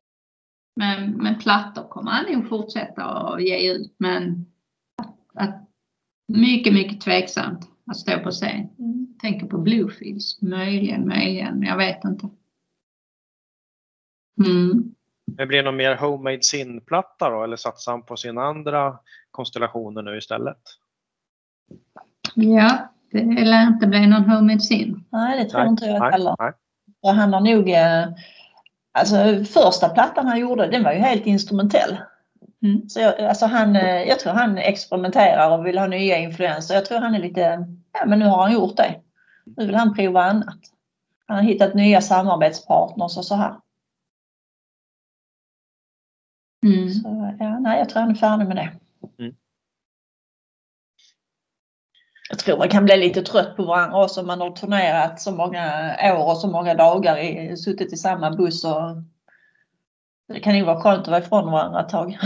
Men, men plattor kommer han nog fortsätta att ge ut. Men att, att, mycket, mycket tveksamt att stå på scen. Mm. Tänker på Bluefields. Möjligen, möjligen, men jag vet inte. Mm. Men blir det någon mer Homemade Sin-platta då eller satsar han på sina andra konstellationer nu istället? Ja, det lär inte bli någon Homemade Sin. Nej, det tror Nej, inte jag heller. Nej. Och han har nog... eh, Alltså första plattan han gjorde, den var ju helt instrumentell. Mm. Så jag, alltså han, eh, jag tror han experimenterar och vill ha nya influenser. Jag tror han är lite, ja men nu har han gjort det. Nu vill han prova annat. Han har hittat nya samarbetspartners och så här. Mm. Så, ja, nej, jag tror han är färdig med det. Mm. Jag tror man kan bli lite trött på varandra också man har turnerat så många år och så många dagar, i, suttit i samma buss. Och, det kan ju vara skönt att vara ifrån varandra ett tag.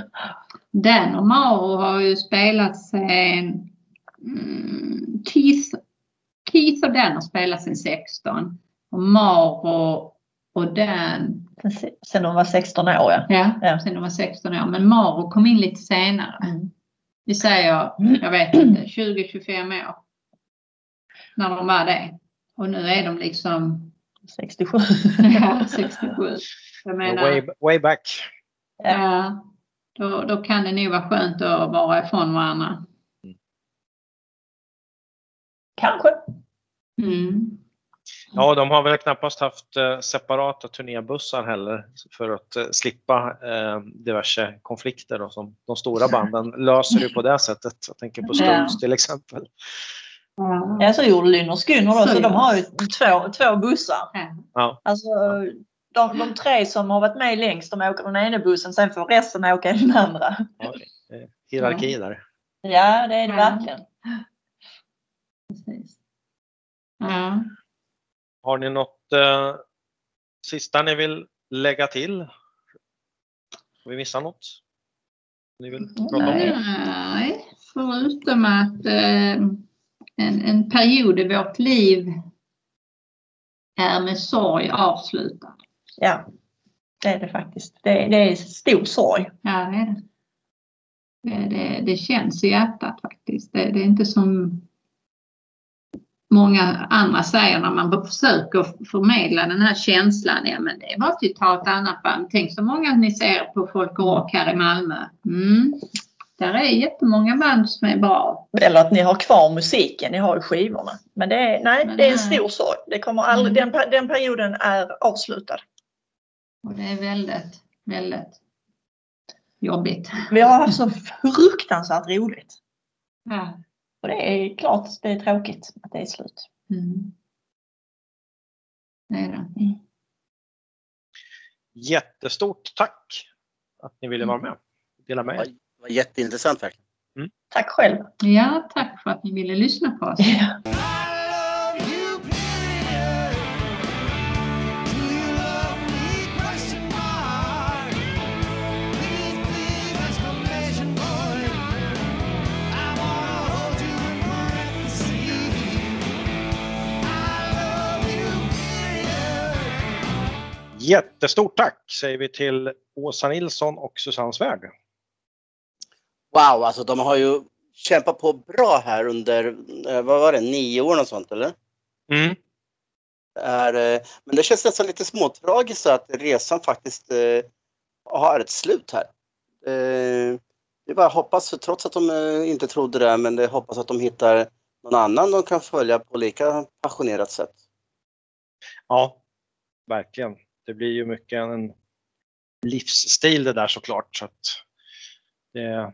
Dan och Maro har ju spelat sen mm, Keith, Keith och Dan har spelat sen 16 och Maro och Dan, Sen de var 16 år ja. ja, Ja. sen de var 16 år. Men Maro kom in lite senare. Mm. Vi säger, jag vet inte, 20-25 år. När de var det. Och nu är de liksom 67. ja, 67. Jag menar, Way, way back. ja, då, då kan det nog vara skönt att vara ifrån varandra. Kanske. Mm. Ja, de har väl knappast haft eh, separata turnébussar heller för att eh, slippa eh, diverse konflikter då, som de stora banden löser ju på det sättet. Jag tänker på Stones till exempel. Ja. Ja, så gjorde Lynyrd Skynyrd då, så de har ju två, två bussar. Ja. Alltså, de, de tre som har varit med längst, de åker den ena bussen, sen får resten åka i den andra. Eh, Hierarki där. Ja, det är det Ja. verkligen. Precis. Ja. Har ni något eh, sista ni vill lägga till? Har vi missat något? Ni vill prata om? Nej. Nej, förutom att eh, en, en period i vårt liv är med sorg avslutad. Ja, det är det faktiskt. Det, det är stor sorg. Ja, det är det. Det, det, det känns i hjärtat faktiskt. Det, det är inte som många andra säger när man försöker förmedla den här känslan. Ja, men det måste ju ta ett annat band. Tänk så många ni ser på Folk och Rock här i Malmö. Mm. Där är jättemånga band som är bra. Eller att ni har kvar musiken, ni har ju skivorna. Men det är, nej, Men det är en stor sorg. Det kommer aldrig, Mm. den, den perioden är avslutad. Och det är väldigt, väldigt jobbigt. Vi har haft så fruktansvärt roligt. Ja. Och det är klart det är tråkigt att det är slut. Mm. Det är det. Jättestort tack att ni ville vara med. Dela med Det var, er. det var jätteintressant verkligen. Tack själv. Ja, tack för att ni ville lyssna på oss. Ja. Jättestort tack säger vi till Åsa Nilsson och Susanne Svärd. Wow, alltså de har ju kämpat på bra här under, eh, vad var det, nio år och sånt eller? Mm. Det är, eh, men det känns nästan lite småtragiskt att resan faktiskt eh, har ett slut här. Eh, vi bara hoppas, trots att de inte trodde det, men det hoppas att de hittar någon annan de kan följa på lika passionerat sätt. Ja, verkligen. Det blir ju mycket en livsstil det där såklart. Så att det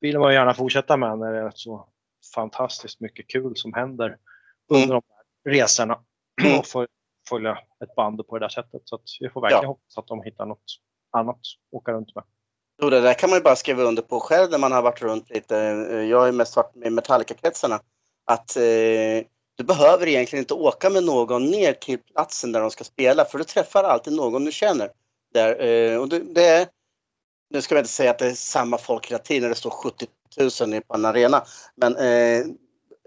vill man gärna fortsätta med när det är så fantastiskt mycket kul som händer under Mm. de här resorna Mm. och få följa ett band på det där sättet. Så vi får verkligen Ja. hoppas att de hittar något annat att åka runt med. Jo, det där kan man ju bara skriva under på själv när man har varit runt lite. Jag har ju mest varit med Metallica-kretsarna. Att eh, du behöver egentligen inte åka med någon ner till platsen där de ska spela för du träffar alltid någon du känner. Där, eh, och det, är, nu ska jag inte säga att det är samma folk hela tiden när det står 70 000 på en arena. Men eh,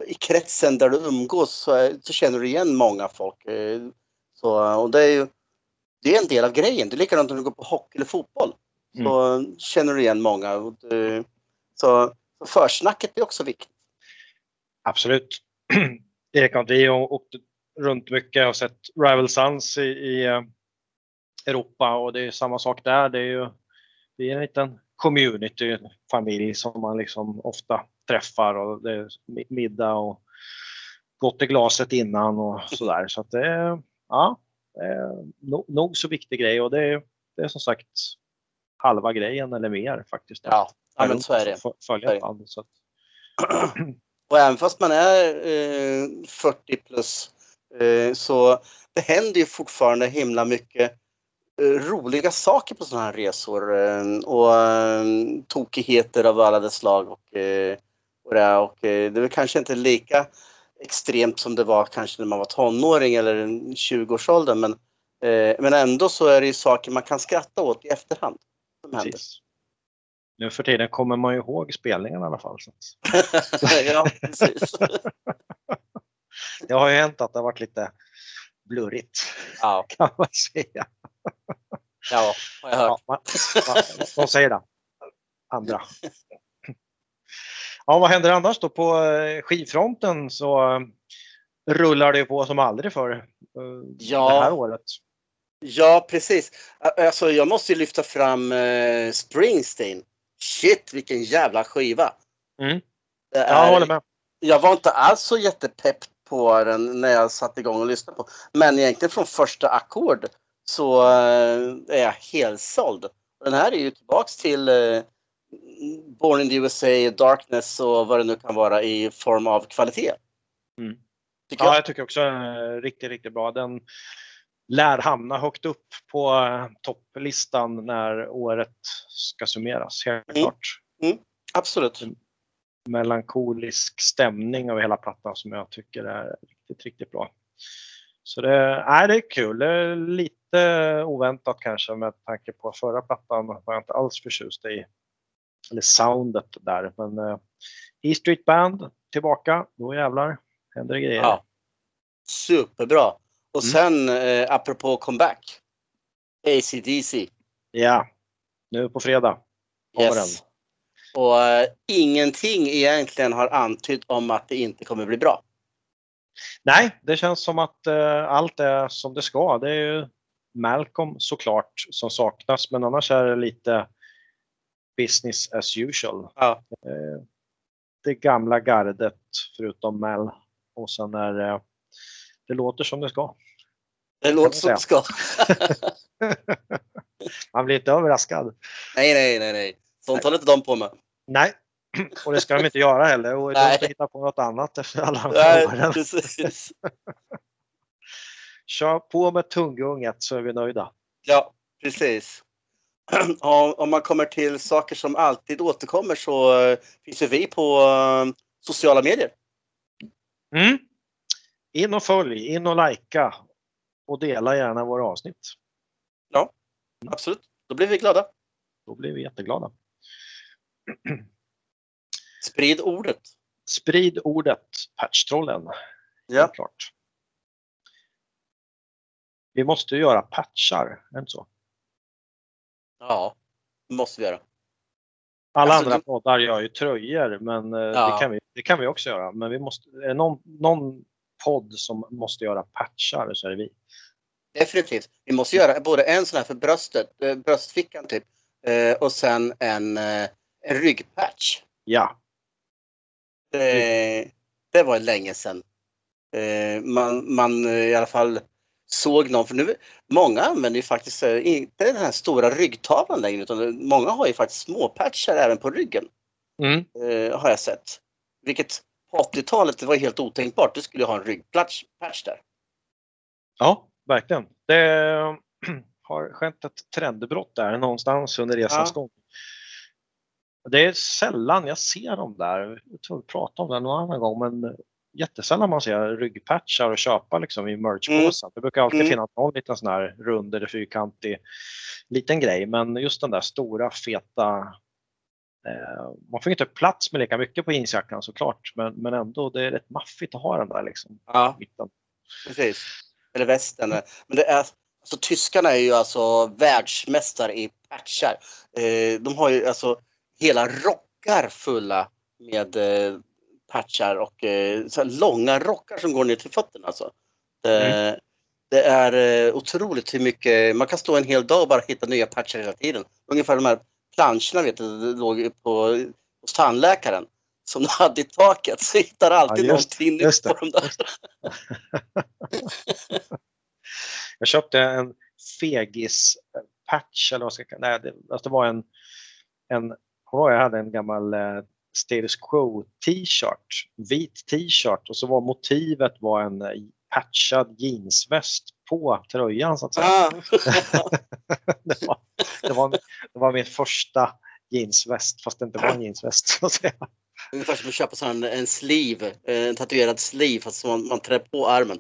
i kretsen där du umgås så, så känner du igen många folk. Eh, så, och det är ju det är en del av grejen. Det är likadant om du går på hockey eller fotboll. Så känner du igen många. Så, så försnacket är också viktigt. Absolut. Och vi har åkt runt mycket och sett Rival Sons i, i eh, Europa och det är samma sak där. Det är ju det är en liten community, familj som man liksom ofta träffar och det är mi- middag och gott i glaset innan och sådär. Så att det är, ja, det är nog så viktig grej och det är, det är som sagt halva grejen eller mer faktiskt. Ja, ja men så är det. Följa Så är det. Så att, Och även fast man är eh, 40 plus eh, så det händer ju fortfarande himla mycket eh, roliga saker på sådana här resor. Eh, och eh, tokigheter av alla dess slag. Och, och, det, och det är kanske inte lika extremt som det var kanske när man var tonåring eller 20-årsåldern. Men, men ändå så är det ju saker man kan skratta åt i efterhand. Som händer. Precis. Nu för tiden kommer man ju ihåg spelningarna i alla fall. Ja, precis. det har ju hänt att det har varit lite blurrigt Ja, kan man säga. ja, har jag hört. Ja, de säger det. Andra. Ja, vad händer annars då? På eh, skivfronten så eh, rullar det på som aldrig förr eh, Ja. det här året. Ja, precis. Alltså, jag måste ju lyfta fram eh, Springsteen. Shit, vilken jävla skiva! Mm. Ja, jag håller med. Jag var inte alls så jättepepp på den när jag satte igång och lyssnade på. Men egentligen från första ackord så eh, är jag helt såld. Den här är ju tillbaks till eh, Born in the USA, Darkness och vad det nu kan vara i form av kvalitet. Mm. Ja, jag. jag tycker också eh, riktigt, riktigt bra. Den lär hamna högt upp på eh, toppllistan när året ska summeras, helt Mm. klart. Absolut. melankolisk stämning över hela plattan som jag tycker är riktigt, riktigt bra. Så det, nej, det är kul. Det är lite oväntat kanske med tanke på förra plattan var jag inte alls förtjust i. Eller soundet där. Men eh, E Street Band tillbaka. Då jävlar händer det grejer. Ja. Superbra. Och Mm. sen eh, apropå comeback. ACDC. Ja. Nu på fredag kommer Yes. Och eh, ingenting egentligen har antytt om att det inte kommer bli bra. Nej, det känns som att eh, allt är som det ska. Det är ju Malcolm såklart som saknas, men annars är det lite business as usual. Ja. Eh, det gamla gardet förutom Mel och sen är det, det låter som det ska. Det låter som det ska. Man blir inte överraskad. nej, nej, nej, nej. Sånt håller inte de på med. Nej, och det ska de inte göra heller. Och de ska hitta på något annat efter alla de Nej, här åren. precis. Kör på med tunggunget så är vi nöjda. Ja, precis. Om om man kommer till saker som alltid återkommer så eh, finns ju vi på eh, sociala medier. Mm. In och följ, in och likea och dela gärna våra avsnitt. Absolut, då blir vi glada. Då blir vi jätteglada. Sprid ordet. Sprid ordet Patchtrollen. Ja. Klart. Vi måste göra patchar, är det inte så? Ja, det måste vi göra. Alla Alltså, andra poddar gör ju tröjor, men eh, Ja. det, kan vi, det kan vi också göra. Men vi måste, någon, någon podd som måste göra patchar så är det vi. Definitivt. Vi måste göra både en sån här för bröstet, eh, bröstfickan typ. Eh, och sen en, eh, en ryggpatch. Ja, Det, det var länge sedan. Man, man i alla fall såg någon, för nu, många använder ju faktiskt inte den här stora ryggtavlan längre utan många har ju faktiskt småpatchar även på ryggen. mm. Har jag sett. Vilket på 80-talet det var helt otänkbart. Du skulle ha en ryggpatch patch där. ja verkligen. Det har skett ett trendbrott där någonstans under resans Ja. gång. Det är sällan jag ser dem där. Jag tror vi pratade om det någon annan gång, men jättesällan man ser ryggpatchar och köpa liksom i merchpåsen. Det brukar alltid Mm. finnas någon liten sån här rund eller fyrkantig liten grej, men just den där stora feta man får inte plats med lika mycket på jeansjackan såklart, men, men ändå det är rätt maffigt att ha den där liksom. Ja, mitten. precis. Eller västen. Men det är, alltså, tyskarna är ju alltså världsmästare i patchar. Eh, de har ju alltså hela rockar fulla med eh, patchar och eh, så långa rockar som går ner till fötterna. Alltså. Eh, Det är eh, otroligt hur mycket, man kan stå en hel dag och bara hitta nya patchar hela tiden. Ungefär de här planscherna vet du, låg på, hos tandläkaren som de hade i taket. Så hittar alltid Ja, just- någonting just på det, de där. Jag köpte en fegis patch eller vad ska jag Nej, det, alltså det var en, en du jag hade en gammal eh, Status Quo t-shirt, vit t-shirt. Och så var motivet var en eh, patchad jeansväst på tröjan så att säga. Ah. det, var, det, var, det var min första jeansväst fast det inte var en jeansväst. Så att säga. Ungefär som att köpa sån, en sleeve, en tatuerad sleeve fast man, man trär på armen.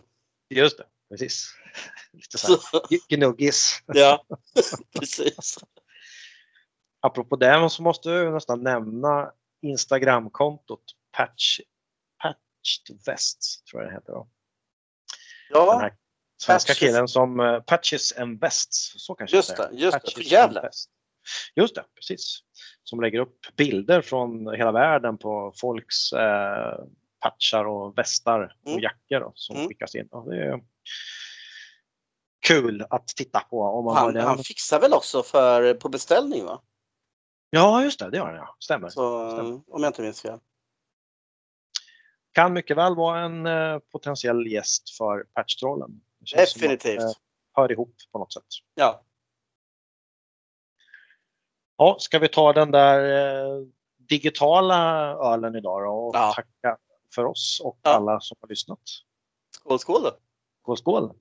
Just det, precis. Lite Så, här, gnuggis. ja, precis. Apropå det så måste jag nästan nämna Instagramkontot Patch, Patched Vest, tror jag det heter. Då. Den Ja, här svenska Patches- killen som uh, Patches and Vests, så kanske just det det. Just det. Patches Gävle. Vests. Just det, precis. Som lägger upp bilder från hela världen på folks eh, patchar och västar och Mm. jackor då, som Mm. skickas in. Och det är kul att titta på om man Han, den. han fixar väl också för på beställning va? Ja, just det, det gör han ja. Stämmer. Så, Stämmer. om jag inte minns fel. Kan mycket väl vara en eh, potentiell gäst för Patchtrollen. Definitivt. Att, eh, hör ihop på något sätt. Ja, Ja, ska vi ta den där eh, digitala ölen idag då och Ja. tacka för oss och Ja. alla som har lyssnat. skål skål då. Skål, skål!